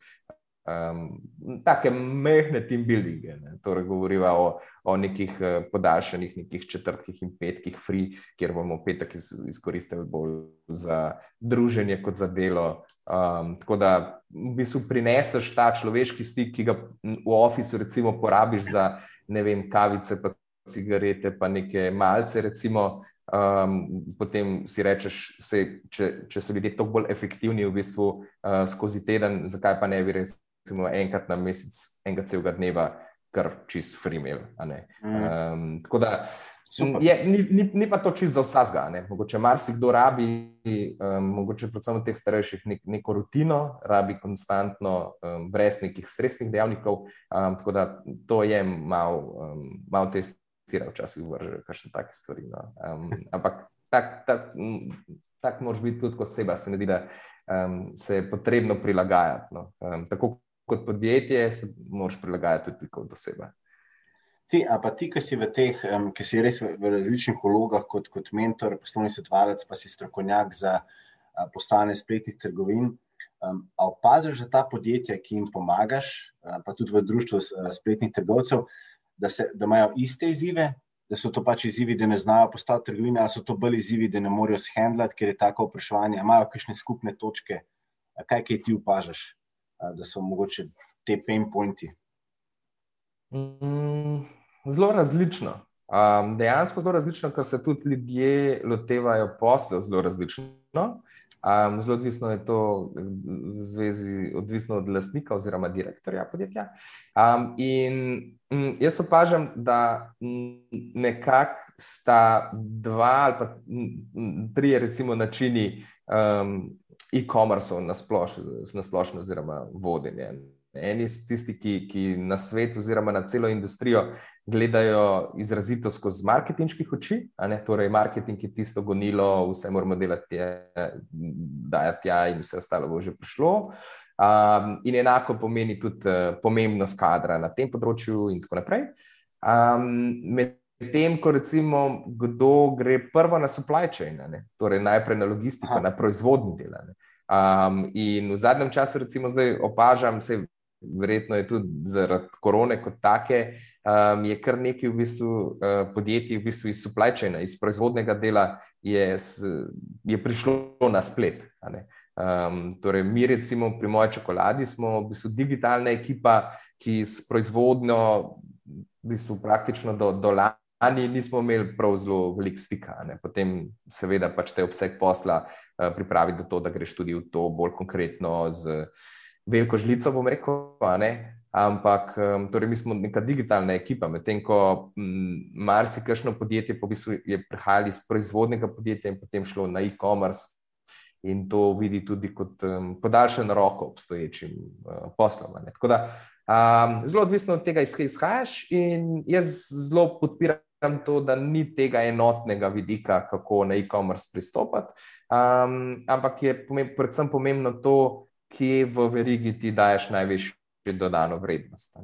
um, take mehne team buildinge. Ne. Torej, govoriva o, o nekih uh, podaljšanih, nekih četrtkih in petkih, free, kjer bomo petek iz, izkoristili bolj za druženje kot za delo. Um, tako da v bistvu prineseš ta človeški stik, ki ga v ofisu recimo porabiš za ne vem, kavice, pa cigarete, pa neke malce, recimo. Um, potem si rečeš, se, če, če so ljudje tako bolj efektivni v bistvu uh, skozi teden, zakaj pa ne bi res recimo, enkrat na mesec, enega celega dneva, kar čist freemail. Um, tako da je, ni, ni, ni pa to čist za vsega. Mogoče marsikdo rabi, um, mogoče predvsem v teh starejših, nek, neko rutino, rabi konstantno, um, brez nekih stresnih dejavnikov. Um, tako da to je malo um, mal testira, včasih vrže kakšne take stvari. No? Um, ampak tak, tak, tak moraš biti tudi kot oseba, se ne zdi, da um, se je potrebno prilagajati. No? Um, tako kot podjetje, se moraš prilagajati tudi kot oseba. Ti, a pa ti, ki si v teh, um, ki si res v, v različnih vlogah, kot, kot mentor, poslovni svetovalec, pa si strokovnjak za uh, postane spletnih trgovin. Um, a opaziš, da ta podjetja, ki jim pomagaš, uh, pa tudi v društvu uh, spletnih trgovcev, da, se, da imajo iste izzive, da so to pač izzivi, da ne znajo postati trgovine, ali so to bolj izzivi, da ne morejo shendlati, ker je tako vprašanje, imajo kakšne skupne točke, kaj kaj ti opažaš? Da so mogoče te pain pointi? Mm, zelo različno. Um, dejansko zelo različno, ker se tudi ljudje lotevajo poslov zelo različno. Um, zelo odvisno je to v zvezi, odvisno od lastnika oziroma direktorja podjetja. Um, in um, jaz opažam, da nekako sta dva ali pa tri, recimo, načini um, e-commerce na, sploš, na splošno, oziroma vodenje. Eni so tisti, ki, ki na svet, oziroma na celo industrijo, gledajo izrazito skozi marketinških oči. Torej, marketing je tisto gonilo, vse moramo delati, da je tja, in vse ostalo bo že prišlo. Um, in enako pomeni tudi uh, pomembnost kadra na tem področju, in tako naprej. Um, Medtem, ko recimo kdo gre prvo na supply chain, ne? torej najprej na logistiko, Aha. na proizvodni del. Um, in v zadnjem času, recimo, zdaj opažam, se verjetno je tudi zaradi korone kot take, um, je kar nekaj v bistvu, uh, podjetij v bistvu iz supply chaina, iz proizvodnega dela, je, je prišlo na splet. Um, torej, mi, recimo, pri moji čokoladi smo v bistvu digitalna ekipa, ki s proizvodnjo v bistvu praktično do, do lani. Ani nismo imeli prav zelo velik stika, ne. potem, seveda, pač te obseg posla uh, pripravi do tega, da greš tudi v to bolj konkretno z veliko žlico, bom rekel. Ampak, um, torej, mi smo neka digitalna ekipa, medtem ko marsikajšno podjetje po bistvu je prihajalo iz proizvodnega podjetja in potem šlo na e-commerce in to vidi tudi kot um, podaljšano roko obstoječim uh, poslom. Tako da um, zelo odvisno od tega, iz kaj izhajaš, in jaz zelo podpiram to, da ni tega enotnega vidika, kako na e-commerce pristopiti. Um, ampak je pomemb, predvsem pomembno to, kje v verigi ti daješ največjo dodano vrednost.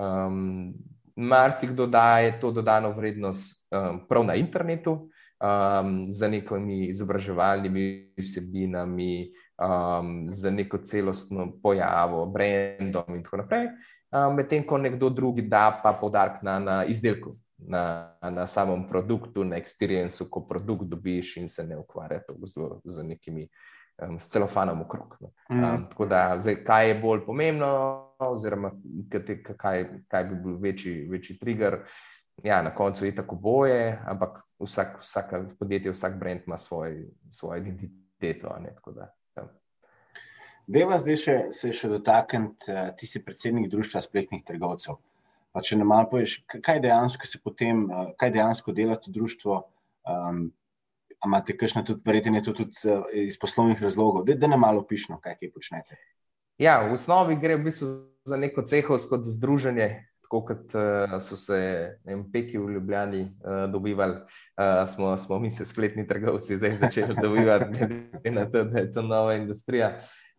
Um, Marsikdo daje to dodano vrednost um, prav na internetu, um, za nekimi izobraževalnimi vsebinami, um, za neko celostno pojavo, brendom in tako naprej. Um, Medtem ko nekdo drugi da pa podarek na, na izdelku, na, na samem produktu, na experiencu, ko produkt dobiš in se ne ukvarja z, z nekimi um, s celofanom okrog. No. Mm. Um, tako da, zdaj, kaj je bolj pomembno, oziroma kaj, kaj bi bil večji, večji trigger. Ja, na koncu je tako boje, ampak vsak, vsak podjetje, vsak brand ima svoj, svojo identiteto. Ja. Deva zdaj še, se še dotakniti, uh, ti si predsednik Društva spletnih trgovcev. Pa če nam malo poveš, kaj dejansko se potem, eh, kaj dejansko dela to društvo, um, imate kakšne tudi, je to tudi uh, iz poslovnih razlogov, da nam malo pišno, kaj kaj počnete. Ja, v osnovi gre v bistvu za neko cehovsko združenje, tako kot uh, so se vem, peki v Ljubljani uh, dobivali, uh, smo, smo mi se spletni trgovci zdaj začeli dobivati, glede na to, da je to nova industrija.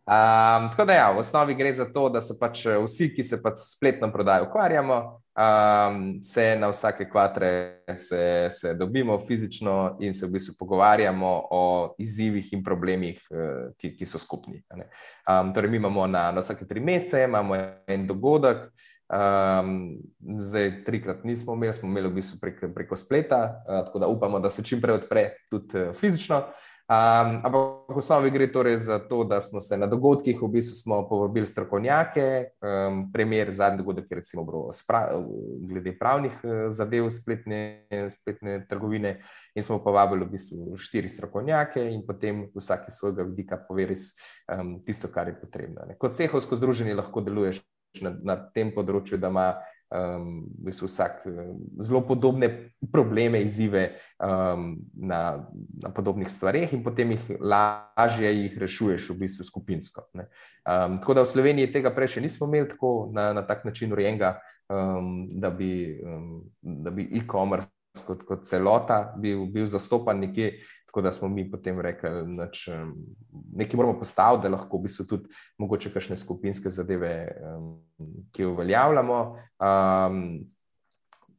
Uh, Um, tako da, ja, v osnovi gre za to, da se pač eh, vsi, ki se pač spletno prodajo, ukvarjamo, um, se na vsake kvatre se, se dobimo fizično in se v bistvu pogovarjamo o izzivih in problemih, uh, ki, ki so skupni. Um, torej, mi imamo na, na vsake tri mesece en dogodek. Um, zdaj, trikrat nismo imeli, smo imeli v bistvu prek, preko spleta, uh, tako da upamo, da se čim prej odpre tudi uh, fizično. Um, ampak v osnovi gre torej za to, da smo se na dogodkih v bistvu povabili strokovnjake. Um, primer zadnji dogodek je recimo spra, glede pravnih uh, zadev spletne, spletne trgovine in smo povabili v bistvu štiri strokovnjake in potem vsak iz svojega vidika pove res um, tisto, kar je potrebno. Ne. Kot cehovsko združenje lahko deluješ na, na tem področju, da ima um, vsak um, zelo podobne probleme, izzive um, na, na podobnih stvareh, in potem jih lažje jih rešuješ, v bistvu skupinsko. Um, tako da v Sloveniji tega prej še nismo imeli tako na, na tak način urejenega, um, da bi, um, bi e-commerce kot, kot celota bil, bil zastopan nekje. Tako da smo mi potem rekli, da nekaj moramo postaviti, da lahko v bistvu tudi mogoče kakšne skupinske zadeve, um, ki uveljavljamo. Um,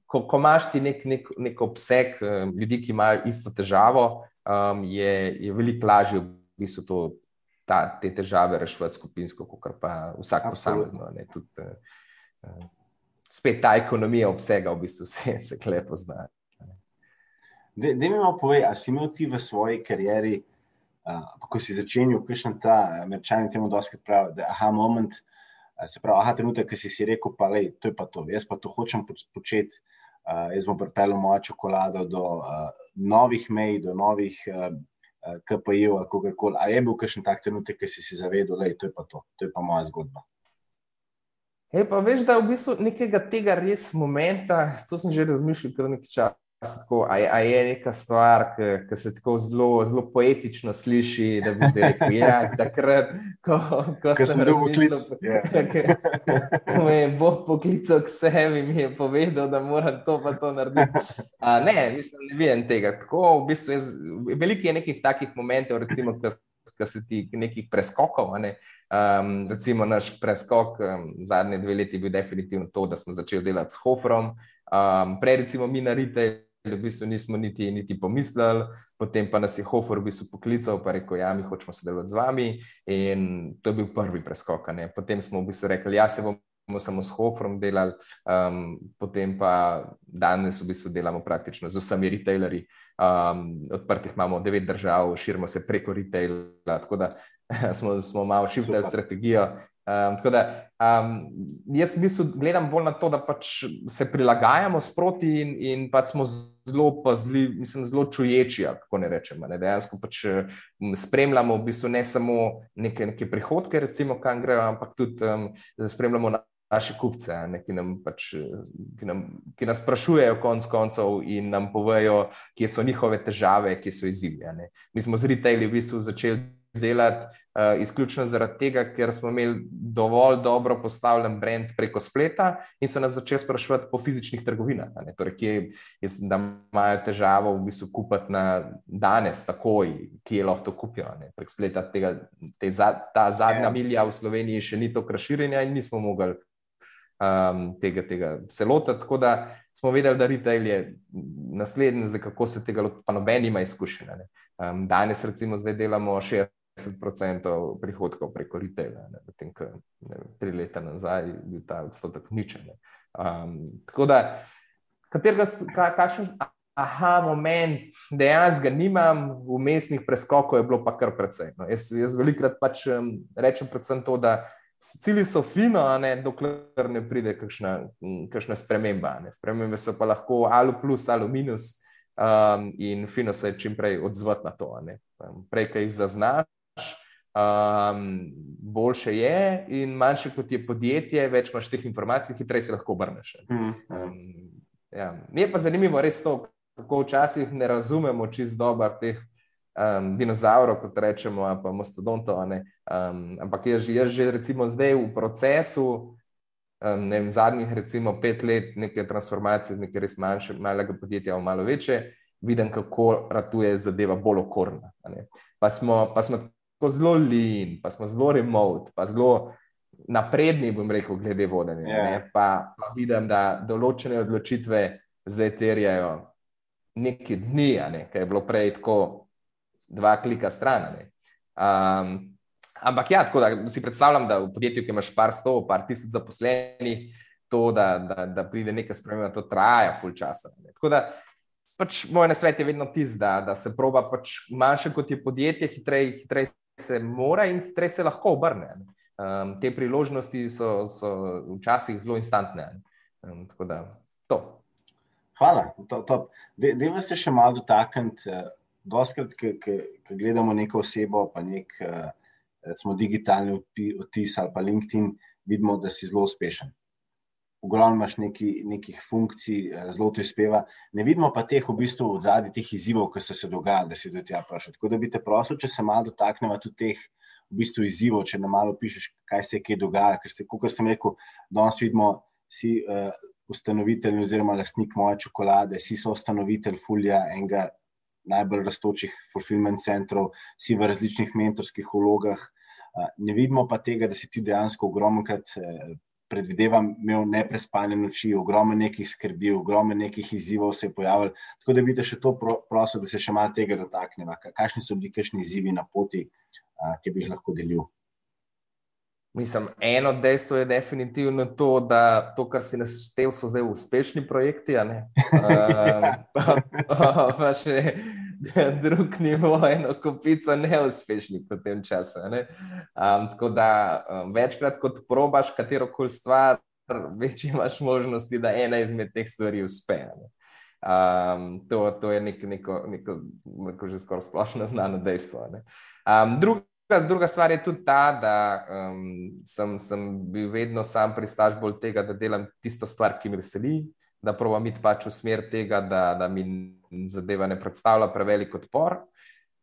ko, ko imaš ti nek, nek, nek obseg um, ljudi, ki imajo isto težavo, um, je, je veliko lažje v bistvu to, ta, te težave rešiti skupinsko, kot pa vsak posamezno. Uh, spet ta ekonomija obsega v bistvu (laughs) se, se klepo zna. Da mi malo povej, ali si imel ti v svoji karieri, uh, ko si začenjal, kakšen ta američani temu dosti pravijo, da aha, moment, uh, se pravi, aha, trenutek, ki si si rekel, pa le, to je pa to, jaz pa to hočem početi, uh, jaz bom pripeljal mojo čokolado do uh, novih mej, do novih uh, KPI-jev ali kogarkoli. A je bil kakšen tak trenutek, ki si si zavedel, da je to pa to, to je pa moja zgodba. Hej, pa veš, da v bistvu nekega tega res momenta, to sem že razmišljal kar nekaj časa. Tako, a, je, a je neka stvar, ki se tako zelo, zelo poetično sliši, da bi rekel, ja, je takrat, ko, ko, (laughs) ko sem bil poklic. Me je Bog poklical k sebi in mi je povedal, da moram to pa to narediti. A, ne, mislim, ne vidim tega. Tako, v bistvu, jaz, veliko je nekih takih momentov, recimo, ko se ti nekih preskokov. Ne? Um, recimo, naš preskok um, zadnje dve leti je bil definitivno to, da smo začeli delati s Hofrom. Um, prej, recimo, mi na Rite v bistvu nismo niti, niti pomislili, potem pa nas je Hofer v bistvu poklical in rekel: Ja, mi hočemo sodelovati z vami. In to je bil prvi preskok. Ne. Potem smo v bistvu rekli: Ja, se bomo samo s Hoferom delali, um, potem pa danes v bistvu delamo praktično z vsemi retailerji. Um, odprtih imamo devet držav, širimo se preko retaila, tako da (laughs) smo, smo malo širili strategijo. Um, tako da um, jaz v bistvu gledam bolj na to, da pač se prilagajamo sproti in, in pač smo zelo pazljivi, mislim, zelo čuječi, kako ne rečemo. Ne? Dejansko pač spremljamo v bistvu ne samo neke, neke prihodke, recimo, kam grejo, ampak tudi um, spremljamo na. Naše kupce, ne, ki, nam pač, ki, nam, ki nas sprašujejo, konc koncev, in nam povejo, kje so njihove težave, kje so izzivi. Mi smo z retaili v bistvu začeli delati uh, izključno zaradi tega, ker smo imeli dovolj dobro postavljen brand preko spleta in so nas začeli sprašovati po fizičnih trgovinah, ne, torej, kje jaz, da imajo težavo v bistvu kupiti na danes, takoj, kje lahko to kupijo. Ne, prek spleta tega, te za, ta zadnja ja. milja v Sloveniji še ni tako razširjena in nismo mogli um, tega, tega se lotiti, tako da smo vedeli, da retail je naslednji, zdaj kako se tega lotiti, pa noben ima izkušenja. Um, ehm, danes, recimo, zdaj delamo 60 10% prihodkov preko retaila, medtem ko tri leta nazaj je bil ta odstotek ničen. Um, tako da, katerega, kakšen aha, moment, dejansko ga nimam, umestnih preskokov je bilo pa kar precej. No, jaz, jaz velikrat pač um, rečem predvsem to, da cilji so fino, ne, dokler ne pride kakšna, kakšna sprememba. Ne. Spremembe so pa lahko ali v plus ali v minus. Um, in fino se je čim prej odzvati na to. Um, prej, ki jih zaznaš, um, boljše je, in manjše kot je podjetje, več imaš teh informacij, hitreje se lahko obrneš. Um, ja. Mi je pa zanimivo res to, kako včasih ne razumemo čist dobro teh um, dinozavrov, kot rečemo, pa mastodontov. Um, ampak jaz, jaz že recimo zdaj v procesu. Um, vem, zadnjih, recimo, pet let neke transformacije z nekaj res manjšega, malega podjetja v malo večje, vidim, kako ratuje zadeva bolj okorna. Pa smo, pa smo tako zelo lean, pa smo zelo remote, pa zelo napredni, bom rekel, glede vodenja. Yeah. Ja. Pa, pa vidim, da določene odločitve zdaj terjajo nekaj dni, ne? kaj je bilo prej tako dva klika stran. Um, ampak ja, tako da si predstavljam, da v podjetju, ki imaš par sto, par tisoč zaposlenih, to, da, da, da pride nekaj sprememba, to traja full časa. Ne? Tako da pač moj nasvet je vedno tisti, da, da se proba pač manjše kot je podjetje, hitreje hitrej se mora in hitreje se lahko obrne. Um, te priložnosti so, so včasih zelo instantne. Um, tako da to. Hvala. Dejva se še malo dotakniti. Eh, doskrat, ko gledamo neko osebo, pa nek eh, recimo, digitalni odtis ali pa LinkedIn, vidimo, da si zelo uspešen ogromno imaš neki, nekih funkcij, eh, zelo to izpeva. Ne vidimo pa teh v bistvu od zadnjih teh izzivov, ki so se dogajali, da si do tega prišel. Tako da bi te prosil, če se malo dotaknemo tudi teh v bistvu izzivov, če nam malo pišeš, kaj se je kje dogaja. Ker se, kot sem rekel, danes vidimo, si uh, ustanovitelj oziroma lastnik moje čokolade, si so ustanovitelj Fulja, enega najbolj raztočih fulfillment centrov, si v različnih mentorskih vlogah. Uh, ne vidimo pa tega, da si ti dejansko ogromno krat predvidevam, imel neprespane noči, ogromno nekih skrbi, ogromno nekih izzivov se je pojavilo. Tako da bi te še to prosil, da se še malo tega dotaknemo. Kakšni so bili kakšni izzivi na poti, ki bi jih lahko delil? Mislim, eno dejstvo je definitivno to, da to, kar si naštel, so zdaj uspešni projekti. Uh, (laughs) pa, pa, pa še (laughs) drug nivo, eno kupico neuspešnih v tem času. Um, tako da um, večkrat, kot probaš katero koli stvar, več imaš možnosti, da ena izmed teh stvari uspe. Um, to, to je nek, neko, neko, neko že skoraj splošno znano dejstvo. Um, druga, druga stvar je tudi ta, da um, sem, sem bil vedno sam pristaš bolj tega, da delam tisto stvar, ki me veseli, da provam iti pač v smer tega, da, da mi zadeva ne predstavlja prevelik odpor.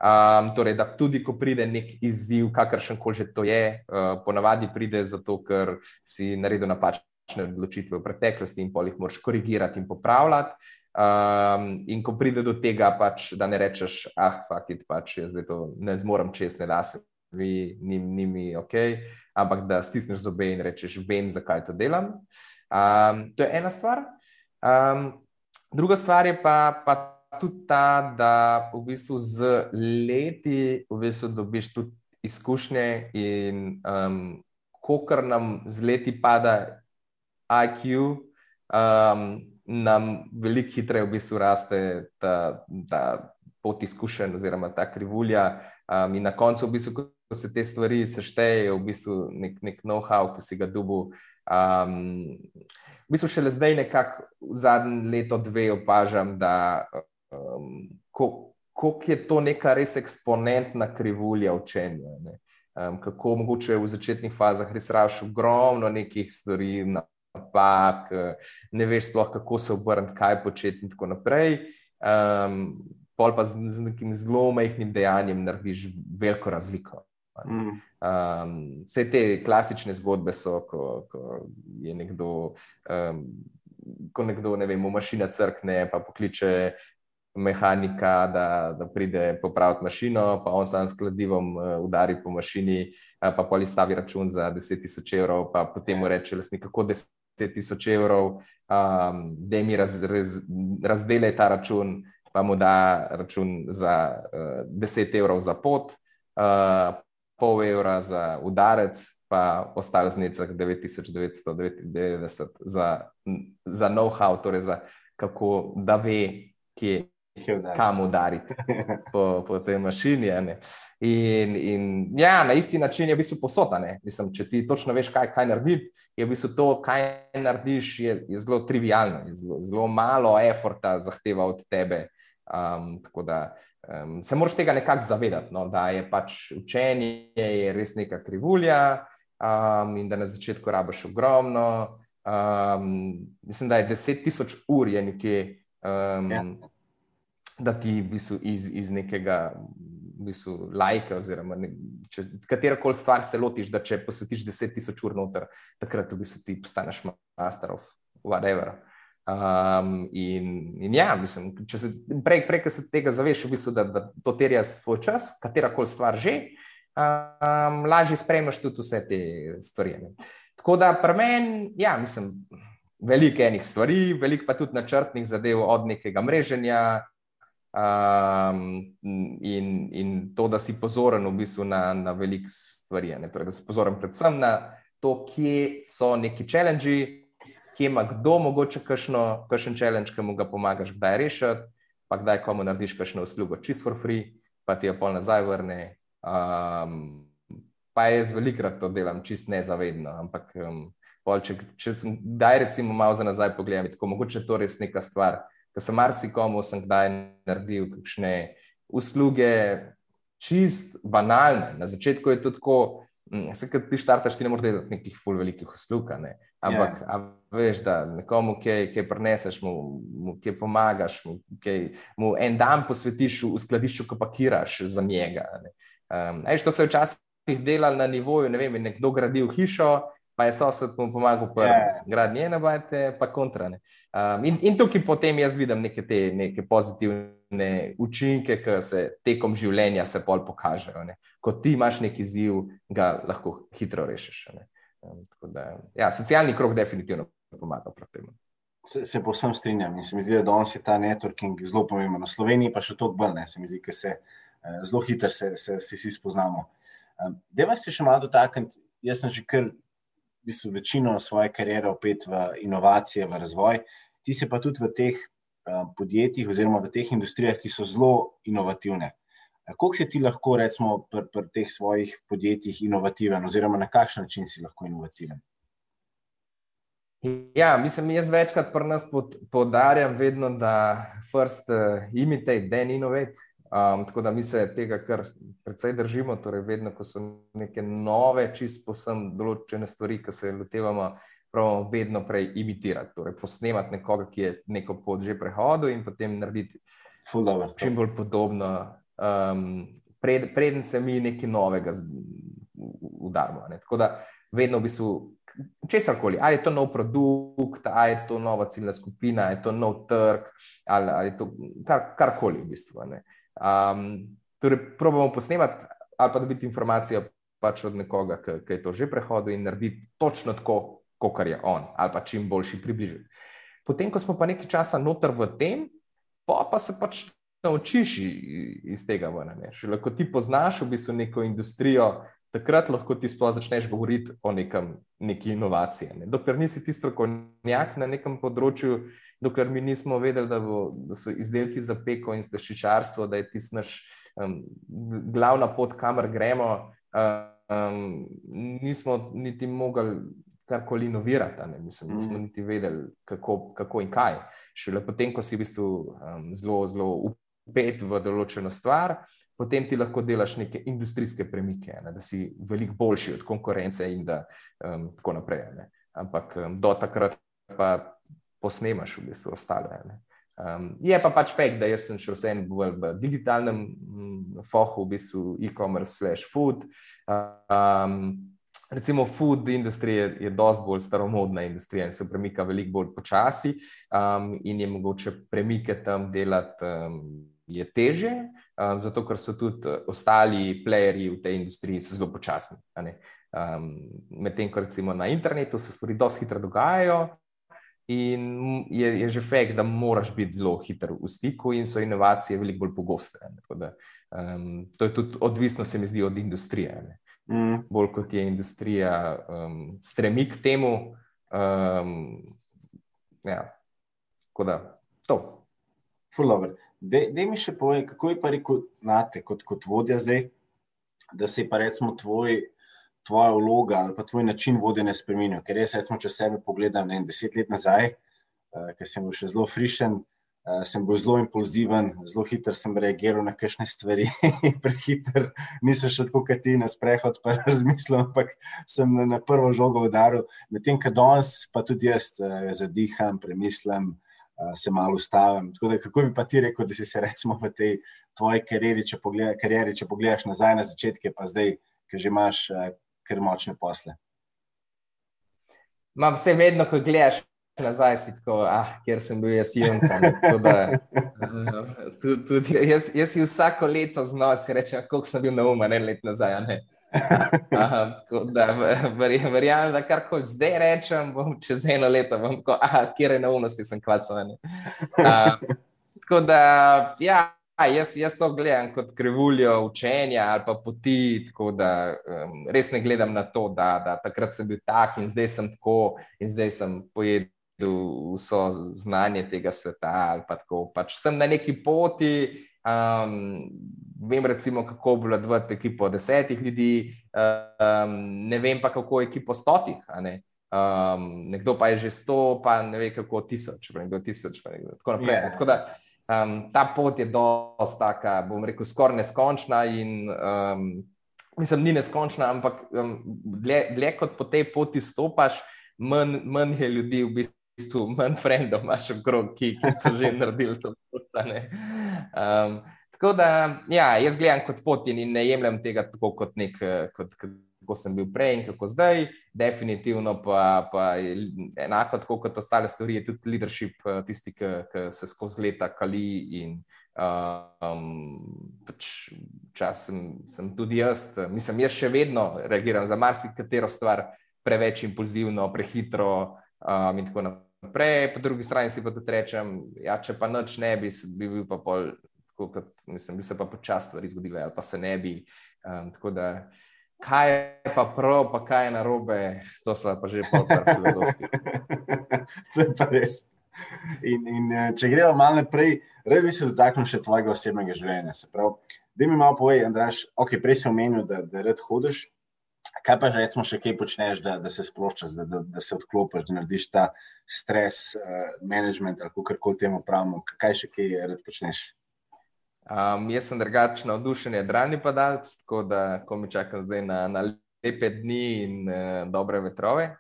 Um, torej, da tudi, ko pride nek izziv, kakršen koli že to je, uh, ponavadi pride zato, ker si naredil napačne odločitve v preteklosti in pol jih moraš korigirati in popravljati. Um, in ko pride do tega, pač, da ne rečeš, ah, fakit, pač jaz zdaj to ne zmorem čestne lase, vi, ni, ni mi ok, ampak da stisneš zobe in rečeš, vem, zakaj to delam. Um, to je ena stvar. Um, druga stvar je pa, pa tudi ta, da v bistvu z leti v bistvu dobiš tudi izkušnje, in um, ko kar nam z leti pada IQ, um, nam veliko hitreje v bistvu raste ta, ta pot izkušenj oziroma ta krivulja. Um, in na koncu, v bistvu, ko se te stvari seštejejo, v bistvu nek, nek know-how, ki si ga dubu. Um, v bistvu šele zdaj, nekako v zadnjem letu, dve, opažam, da um, kako je to neka res eksponentna krivulja učenja. Ne? Um, kako mogoče v začetnih fazah res raš ogromno nekih stvari, napak, ne veš sploh, kako se obrniti, kaj početi in tako naprej. Um, pol pa z, z nekim zelo majhnim dejanjem narediš veliko razliko. Um, vse te klasične zgodbe so, ko, ko je nekdo, um, ko nekdo, ne vem, mašina crkne, pa pokliče mehanika, da, da pride popraviti mašino, pa on sam s kladivom uh, udari po mašini, uh, pa poli stavi račun za 10.000 evrov, pa potem mu reče, da kako 10.000 evrov, um, da mi raz, raz, razdele ta račun, pa mu da račun za uh, 10 evrov za pot. Uh, pol evra za udarec, pa ostalo znecah 9999 za, za know-how, torej za kako da ve, kje. Kam udariti (laughs) po, po tej mašini. In, in ja, na isti način je v bistvu posota. Mislim, če ti točno veš, kaj, kaj narediti, je v bistvu to, kaj narediš, je, je zelo trivialno, je zelo, zelo malo eforta zahteva od tebe. Um, tako da um, se moraš tega nekako zavedati, no, da je pač učenje je res neka krivulja um, in da na začetku rabiš ogromno. Um, mislim, da je 10.000 ur je nekje, um, ja. da ti v bistvu iz, iz nekega v bistvu, lajka, oziroma ne, katero koli stvar se lotiš, da če posvetiš 10.000 ur noter, takrat v bistvu ti postaneš master of whatever. Um, in, in ja, mislim, se, prej, prej, se tega zaveš, v bistvu, da, da to terja svoj čas, katera koli stvar že, um, lažje spremljaš tudi vse te stvari. Ne. Tako da pri meni, ja, mislim, veliko enih stvari, veliko pa tudi načrtnih zadev od nekega mreženja. Um, in, in to, da si pozoren v bistvu na, na veliko stvari, torej, da si pozoren predvsem na to, kje so neki challenge, kje ima kdo mogoče kakšen challenge, ki mu ga pomagaš, kdaj rešiti, pa kdaj komu narediš kakšno uslugo, čist for free, pa ti jo pol nazaj vrne. Um, pa jaz velikrat to delam, čist nezavedno. Ampak, um, pol, če, če sem kdaj, recimo, malo za nazaj pogledam, tako mogoče to res neka stvar, ki sem marsikomu sem kdaj naredil kakšne usluge, čist banalne. Na začetku je to tako. Vse, kar ti štartaš, ti ne moreš delati nekih ful velikih uslug, ne? ampak yeah. Veš, da nekomu, ki preneseš, mu, mu ki pomagaš, mu, ki mu en dan posvetiš v skladišču, ko pakiraš za njega. Um, ej, to se je včasih delalo na nivoju, ne vem, nekdo gradil hišo, pa je sosed mu pomagal pri yeah. Ja. gradnji ene bajte, pa kontra. Um, in, in tukaj potem jaz vidim neke te neke pozitivne učinke, ki se tekom življenja se pol pokažejo. Ne. Ko ti imaš neki ziv, ga lahko hitro rešiš. Um, da, ja, socialni krok definitivno pomaga pri tem. Se, se posem strinjam in se mi zdi, da danes je ta networking zelo pomemben. Na Sloveniji pa še toliko bolj, se mi zdi, da se uh, zelo hitro se, se, se vsi spoznamo. Um, Deva se še malo dotakniti, jaz sem že kar v bistvu večino svoje kariere opet v inovacije, v razvoj. Ti se pa tudi v teh uh, podjetjih oziroma v teh industrijah, ki so zelo inovativne. Kako si ti lahko, recimo, pri pr teh svojih podjetjih inovativen, oziroma na kakšen način si lahko inovativen? Ja, mislim, jaz večkrat pri nas podarjam vedno, da first uh, imitate, then innovate. Um, tako da mi se tega kar precej držimo, torej vedno, ko so neke nove, čist posem določene stvari, ki se lotevamo, pravimo vedno prej imitirati, torej posnemati nekoga, ki je neko pot že prehodil in potem narediti čim bolj podobno, um, pred, preden se mi nekaj novega udarimo. Ne. Tako da vedno v bistvu česar koli, ali je to nov produkt, ali je to nova ciljna skupina, ali je to nov trg, ali, ali je to kar, karkoli v bistvu. Ne. Um, torej, probujemo posnemati ali pa dobiti informacijo pač od nekoga, ki, je to že prehodil in narediti točno tako, kot je on, ali pa čim boljši približek. Potem, ko smo pa nekaj časa noter v tem, pa, pa se pač naučiš iz tega. Šele ko ti poznaš v bistvu neko industrijo, takrat lahko ti sploh začneš govoriti o nekem, neki inovaciji. Ne. Dokler nisi ti strokovnjak na nekem področju, dokler mi nismo vedeli, da, bo, da so izdelki za peko in stešičarstvo, da je tisto naš um, glavna pot, kamor gremo, um, nismo niti mogli karkoli inovirati. Mislim, nismo mm. niti vedeli, kako, kako in kaj. Šele potem, ko si v bistvu um, zelo, zelo upet v določeno stvar. Potem ti lahko delaš neke industrijske premike, ne, da si veliko boljši od konkurence, in da um, tako naprej. Ne. Ampak um, do takrat pa posnemaš v bistvu ostale. Um, je pa pač fakt, da sem še vse bolj v digitalnem mm, fohu, v bistvu e-commerce slash food. Um, recimo, food industrija je, je dosti bolj staromodna industrija in se premika veliko bolj počasi, um, in je mogoče premike tam delati um, je teže, um, zato ker so tudi ostali playerji v tej industriji zelo počasni. Um, Medtem ko recimo na internetu se stvari dosti hitro dogajajo. In je, je že fakt, da moraš biti zelo hiter v stiku, in so inovacije veliko bolj pogoste. Da, um, to je tudi odvisno, se mi zdi, od industrije. Mm. Bolj kot je industrija um, stremi k temu. Um, ja, tako da to. Da mi še povej, kako je pa rekel, znate, kot, kot vodja zdaj, da se je pa recimo tvoj tvoja vloga ali pa tvoj način vodenja spremenil. Ker jaz, recimo, če sebe pogledam ne, deset let nazaj, uh, ker sem bil še zelo frišen, uh, sem bil zelo impulziven, zelo hiter sem reagiral na kakšne stvari, (laughs) prehiter, nisem še tako kot ti na sprehod, pa (laughs) razmislil, ampak sem na, na prvo žogo udaril. Medtem, ko danes pa tudi jaz uh, zadiham, premislim. Se malo ustavim. Da, kako bi pa ti rekel, da si se recimo v tej tvoji karieri, če, pogleda, karieri, če pogledaš nazaj na začetke, pa zdaj, ki že imaš uh, kar močne posle. Imam vse vedno, ko gledaš nazaj, si tako, ah, ker sem bil jaz junca. (laughs) Tudi jaz, jaz si vsako leto znova si rečem, koliko sem bil na umu, ne let nazaj. Ne? (laughs) Verjamem, da kar koli zdaj rečem, bom čez eno leto, bom tako, ah, kjer je na umnosti sem kvasovan. Tako da, ja. Jaz, jaz to gledam kot krivuljo učenja ali pa poti, tako da um, res ne gledam na to, da, da takrat sem bil tak in zdaj sem tako in zdaj sem pojedel vso znanje tega sveta. Pa pač sem na neki poti, um, vem recimo, kako bo vladati ekipo desetih ljudi, um, ne vem pa kako ekipo stotih. Ne? Um, nekdo pa je že sto, pa ne ve kako tisoč, pa nekdo tisoč, pa nekdo tako naprej. Yeah. Tako da, um, ta pot je dosta taka, bom rekel, skoraj neskončna. In, um, mislim, ni neskončna, ampak um, dlje, dlje kot po tej poti stopaš, manj, manj je ljudi, v bistvu, manj frendov imaš okrog, ki, ki so že (laughs) naredili to pot. Um, tako da, ja, jaz gledam kot pot in ne jemljem tega tako kot nek. Kot, kot, kako sem bil prej in kako zdaj, definitivno pa, pa enako kot ostale stvari, je tudi leadership eh, tisti, ki se skozi leta kali. In, um, pač čas sem, sem tudi jaz, mislim, jaz še vedno reagiram za marsikatero stvar preveč impulzivno, prehitro um, in tako naprej. Po drugi strani si pa tudi rečem, ja, če pa noč ne bi, bi bil pa pol. Kot, mislim, bi se pa počasi stvari zgodile, ali pa se ne bi. Um, tako da, kaj je pa prav, pa kaj je narobe, to smo pa že povedali, filozofski. (laughs) to je pa res. In, in eh, če gremo malo naprej, rad bi se dotaknil še tvojega osebnega življenja. Da mi malo povej, Andraš, ok, prej si omenil, da, da red hodiš. Kaj pa recimo še kaj počneš, da, da se sproščaš, da, da, da se odklopiš, da narediš ta stres, uh, management ali kako koli temu pravimo? Kaj še kaj red počneš? Um, jaz sem drugačen, navdušen, drani padalec, tako da ko mi čakam zdaj na, na lepe dni in uh, dobre vetrove.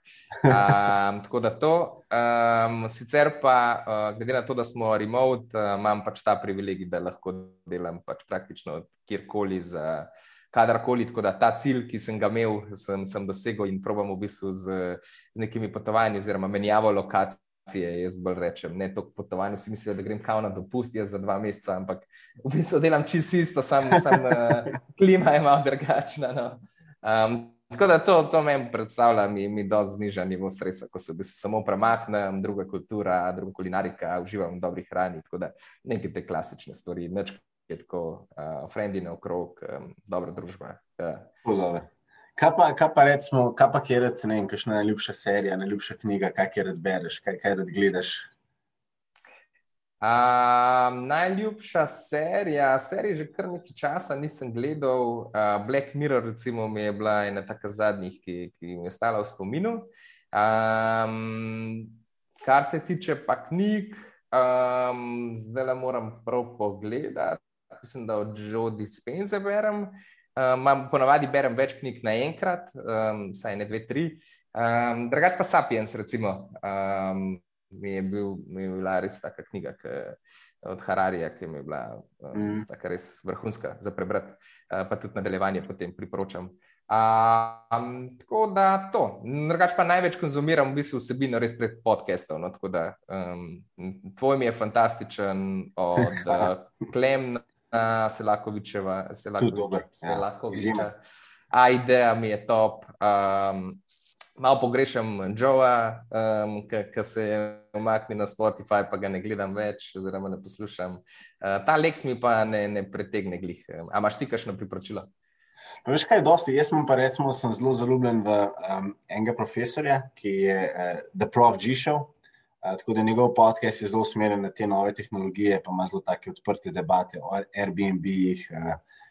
Um, tako da to. Um, sicer pa, uh, glede na to, da smo remote, uh, imam pač ta privilegij, da lahko delam pač praktično kjerkoli, za kadarkoli. Tako da ta cilj, ki sem ga imel, sem, sem dosegel in probam v bistvu z, z nekimi potovanji oziroma menjavo lokacij. Jaz bolj rečem, ne toliko potovanj, vsi mislijo, da grem kao na dopust za dva meseca, ampak v bistvu delam čisto isto, samo sam, uh, (laughs) klima je malo drugačna. No. Um, tako da to, to meni predstavlja, mi, mi do zniža nivo stresa, ko se v bistvu samo premaknem, druga kultura, druga kulinarika, uživam v dobri hrani. Tako da neke te klasične stvari, neč je tako, uh, frendine okrog, um, dobra družba. Uh. Kaj pa, kaj pa recimo, kaj pa je, ne vem, kakšna najljubša serija, najljubša knjiga, kaj kjer bereš, kaj kjer gledaš? Um, najljubša serija, serija že kar nekaj časa nisem gledal. Uh, Black Mirror, recimo, mi je bila ena taka zadnjih, ki, ki mi je ostala v spominu. Um, kar se tiče pa knjig, um, zdaj le moram prav pogledati. Mislim, da od Jodi Spencer berem. Um, ponavadi berem več knjig naenkrat, um, saj ne dve, tri. Um, Drugač pa Sapiens, recimo. Um, mi je, bil, mi je bila res taka knjiga k, od Hararija, ki mi je bila um, mm. res vrhunska za prebrati, uh, pa tudi nadaljevanje potem priporočam. Um, tako da to. Drugač pa največ konzumiram v bistvu vsebino res prek podcastov. No, tako da um, tvoj mi je fantastičen, od (laughs) uh, Klemna, Selakovičeva, Selakoviča. Ja, A ideja mi je top. Um, malo pogrešam Joea, um, ki se je umaknil na Spotify, pa ga ne gledam več, oziroma ne poslušam. Uh, ta Lex mi pa ne, ne pretegne glih. A imaš ti kakšno priporočilo? Pa veš kaj, dosti. Jaz pa recimo sem zelo zaljubljen v um, enega profesorja, ki je uh, The Prof. G. Show. Uh, tako da njegov podcast je zelo usmerjen na te nove tehnologije, pa ima zelo take odprte debate o Airbnb-jih uh,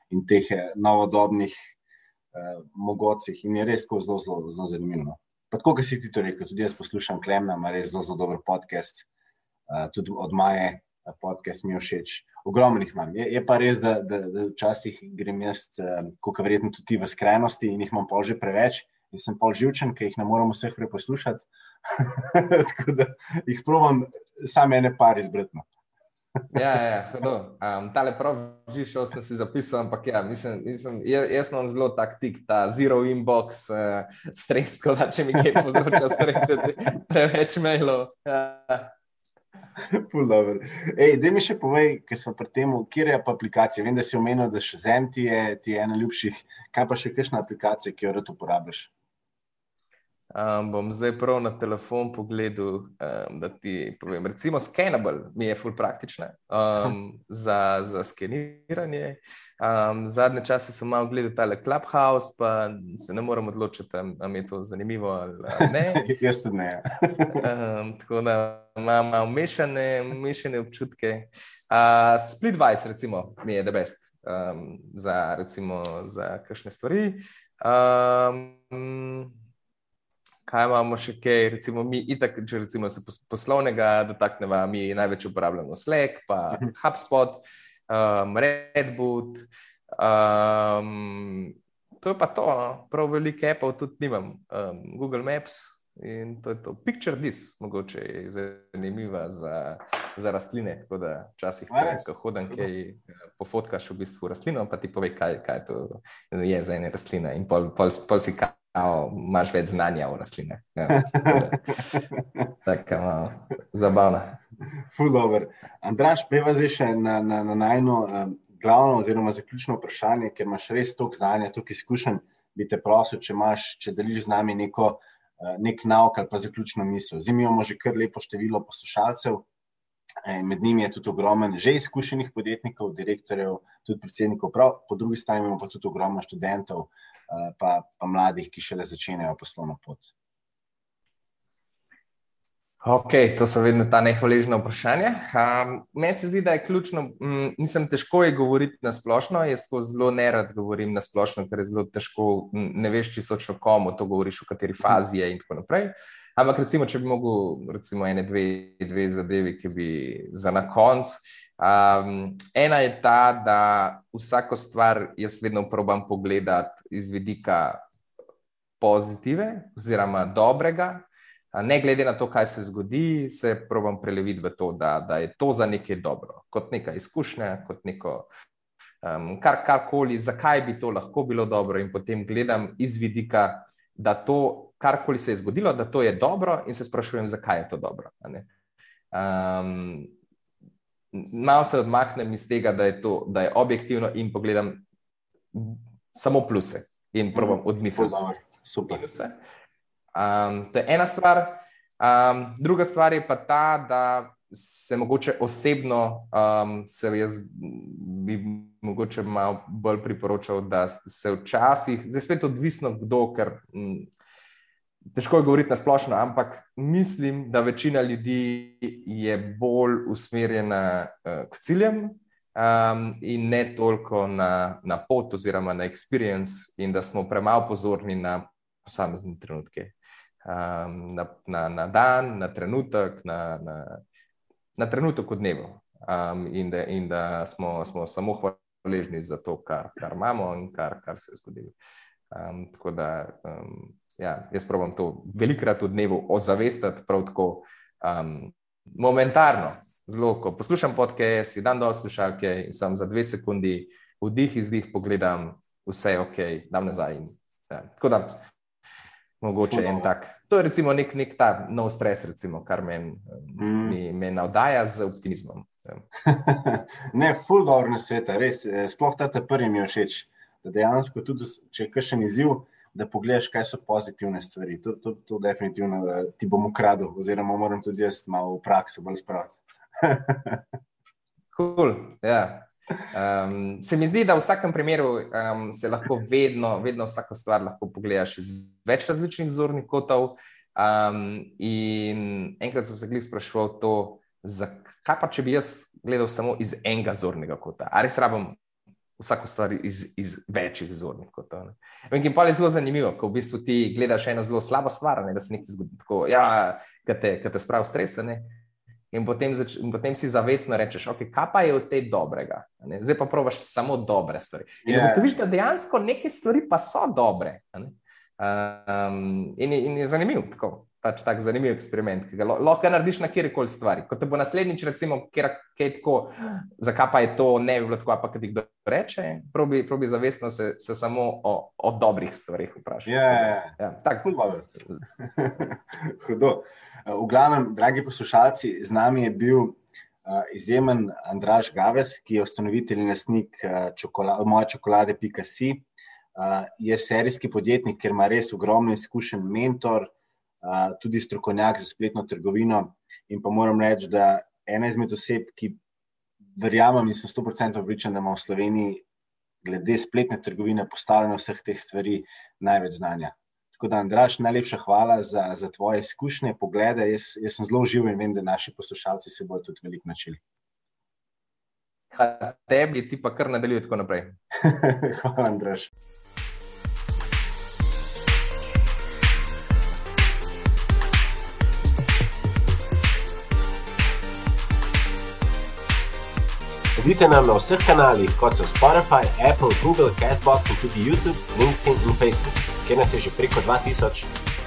in teh novodobnih uh, mogocih in je res zelo, zelo, zelo zanimivo. No. Pa tako, kot si ti to rekel, tudi jaz poslušam Klemna, ima res zelo, zelo dober podcast, tudi od Maje, podcast mi je všeč. Ogromno jih imam. Je, je pa res, da, da, da včasih grem jaz, kot verjetno tudi v skrajnosti, in jih imam pol že preveč. In sem pol živčen, ker jih ne moramo vseh preposlušati. (laughs) tako da jih provam, samo ene par izbretno. (laughs) ja, ja, no, um, tale prav, že šel sem si zapisal, ampak ja, mislim, mislim, jaz, jaz imam zelo tak tik, ta zero inbox, uh, stres, ko da če mi kaj povzroča stres, preveč mailov. Ja. Ej, da mi še povej, ker smo pri tem, kje je pa aplikacija. Vem, da si omenil, da še Zem ti je, ti je ena ljubših. Kaj pa še kakšna aplikacija, ki jo rad uporabiš? Um, bom zdaj prav na telefon pogledal, um, da ti povem. Recimo, Scannable mi je full praktična um, (laughs) za, za skeniranje. Um, zadnje čase sem malo gledal tale Clubhouse, pa se ne morem odločiti, ali je to zanimivo ali ne. (laughs) Jaz tudi ne. (laughs) um, tako da imam malo mešane, mešane občutke. Uh, Splitwise, recimo, mi je the best um, za, recimo, za kakšne stvari. Um, kaj imamo še kaj, recimo mi, itak, če recimo se poslovnega dotaknemo, mi največ uporabljamo Slack, pa mhm. HubSpot, um, Redboot. Um, to je pa to, no? prav veliko Apple tudi nimam, um, Google Maps in to je to. Picture this, mogoče je zanimiva za, za rastline, tako da včasih, ko hodim, kaj pofotkaš v bistvu rastlino, pa ti pove, kaj, kaj to je za ene rastline in pol, pol, pol si kaj imaš več znanja o rastlinah. Ja. (laughs) Tako malo zabavno. Fulover. Andraš, peva zdaj še na, na, na najno um, glavno oziroma zaključno vprašanje, ker imaš res toliko znanja, toliko izkušenj, bi te prosil, če, imaš, če deliš z nami neko, uh, nek nauk ali pa zaključno misel. Zdaj imamo že kar lepo število poslušalcev. Med njimi je tudi ogromen, že izkušenih podjetnikov, direktorjev, tudi predsednikov, prav, po drugi strani imamo pa tudi ogromno študentov, Eh, pa, pa mladih, ki šele začenjajo poslovno pot? Ok, to so vedno ta nehvaležna vprašanja. Um, meni se zdi, da je ključno, m, nisem težko je govoriti na splošno, jaz to zelo nerad govorim na splošno, ker je zelo težko, ne veš čisto komu to govoriš, v kateri fazi je in tako naprej. Ampak recimo, če bi mogel, recimo, ene, dve, dve zadevi, ki bi za na koncu. Um, ena je ta, da vsako stvar jaz vedno probam pogledati iz vidika pozitive, oziroma dobrega. Ne glede na to, kaj se zgodi, se probam preleviti v to, da, da je to za nekaj dobro, kot neka izkušnja, kot neko um, kar, karkoli, zakaj bi to lahko bilo dobro, in potem gledam iz vidika, da to, karkoli se je zgodilo, da to je dobro, in se sprašujem, zakaj je to dobro. Um, malo se odmaknem iz tega, da je to da je objektivno, in pogledam samo pluse in probujem mm, odmisliti. Super. Um, to je ena stvar. Um, druga stvar je pa ta, da se mogoče osebno, um, se jaz bi mogoče malo bolj priporočal, da se včasih, zdaj spet odvisno kdo, ker m, mm, težko je govoriti na splošno, ampak mislim, da večina ljudi je bolj usmerjena uh, k ciljem, um, in ne toliko na, na pot oziroma na experience, in da smo premalo pozorni na posamezne trenutke. Um, na, na, na dan, na trenutek, na, na, na trenutek v dnevu. Um, in, da, in da smo, smo samo hvaležni za to, kar, kar imamo in kar, kar se je zgodilo. Um, tako da um, ja, jaz pravim to velikrat v dnevu ozavestiti, prav tako um, momentarno, zelo, ko poslušam podke, si dan dol slušalke in sem za dve sekundi vdih in zdih pogledam, vse je ok, dam nazaj. In, ja. Tako da, mogoče Funo. en tak. To je recimo nek, nek ta nov stres, recimo, kar men, mm. me, me navdaja z optimizmom. Ja. (laughs) ne, full dobro na sveta, res. Eh, sploh ta prvi mi je všeč, da dejansko tudi, če je kakšen izziv, da pogledaš, kaj so pozitivne stvari. To, to, to definitivno eh, ti bom ukradel, oziroma moram tudi jaz malo v prakso bolj spraviti cool, ja. um, se mi zdi, da v vsakem primeru um, se lahko vedno, vedno vsako stvar lahko pogledaš iz več različnih zornih kotov. Um, in enkrat sem se jih sprašval, to, zakaj pa če bi jaz gledal samo iz enega zornega kota, ali res rabim vsako stvar iz, iz večjih zornih kotov. In pa je zelo zanimivo, ko v bistvu ti gledaš eno zelo slabo stvar, ne, da se nekaj zgodi, tako, ja, ki te, te spravi stres. In potem, zač, in potem si zavestno rečeš, okay, kaj pa je od te dobrega. Ne? Zdaj pa probiš samo dobre stvari. In yeah. vidiš, da dejansko neke stvari pa so dobre. Um, in, in je zanimivo. Pač tak zanimiv eksperiment, ki ga lahko narediš na kjerkoli stvari. Ko te bo naslednjič, recimo, kjer je tako, zakaj pa je to ne bi bilo tako, pa kaj ti kdo reče, probi, probi zavestno se, se samo o, o dobrih stvarih vprašati. Yeah. Ja, tako hudo. (laughs) hudo. V glavnem, dragi poslušalci, z nami je bil uh, izjemen Andraš Gaves, ki je ustanovitelj in lasnik uh, čokola, moje čokolade.ca. Uh, je serijski podjetnik, ker ima res ogromno izkušen mentor, tudi strokovnjak za spletno trgovino. In pa moram reči, da ena izmed oseb, ki verjamem in sem 100% obričen, da ima v Sloveniji glede spletne trgovine postavljeno vseh teh stvari največ znanja. Tako da, Andraš, najlepša hvala za, za tvoje izkušnje, poglede. Jaz, jaz sem zelo užival in vem, da naši poslušalci se bodo tudi veliko naučili. Tebi, ti pa kar nadaljuj tako naprej. (laughs) hvala, Andraš. Sledite nam na vseh kanalih, kot so Spotify, Apple, Google, Castbox in tudi YouTube, LinkedIn in Facebook, kjer nas je že preko 2000.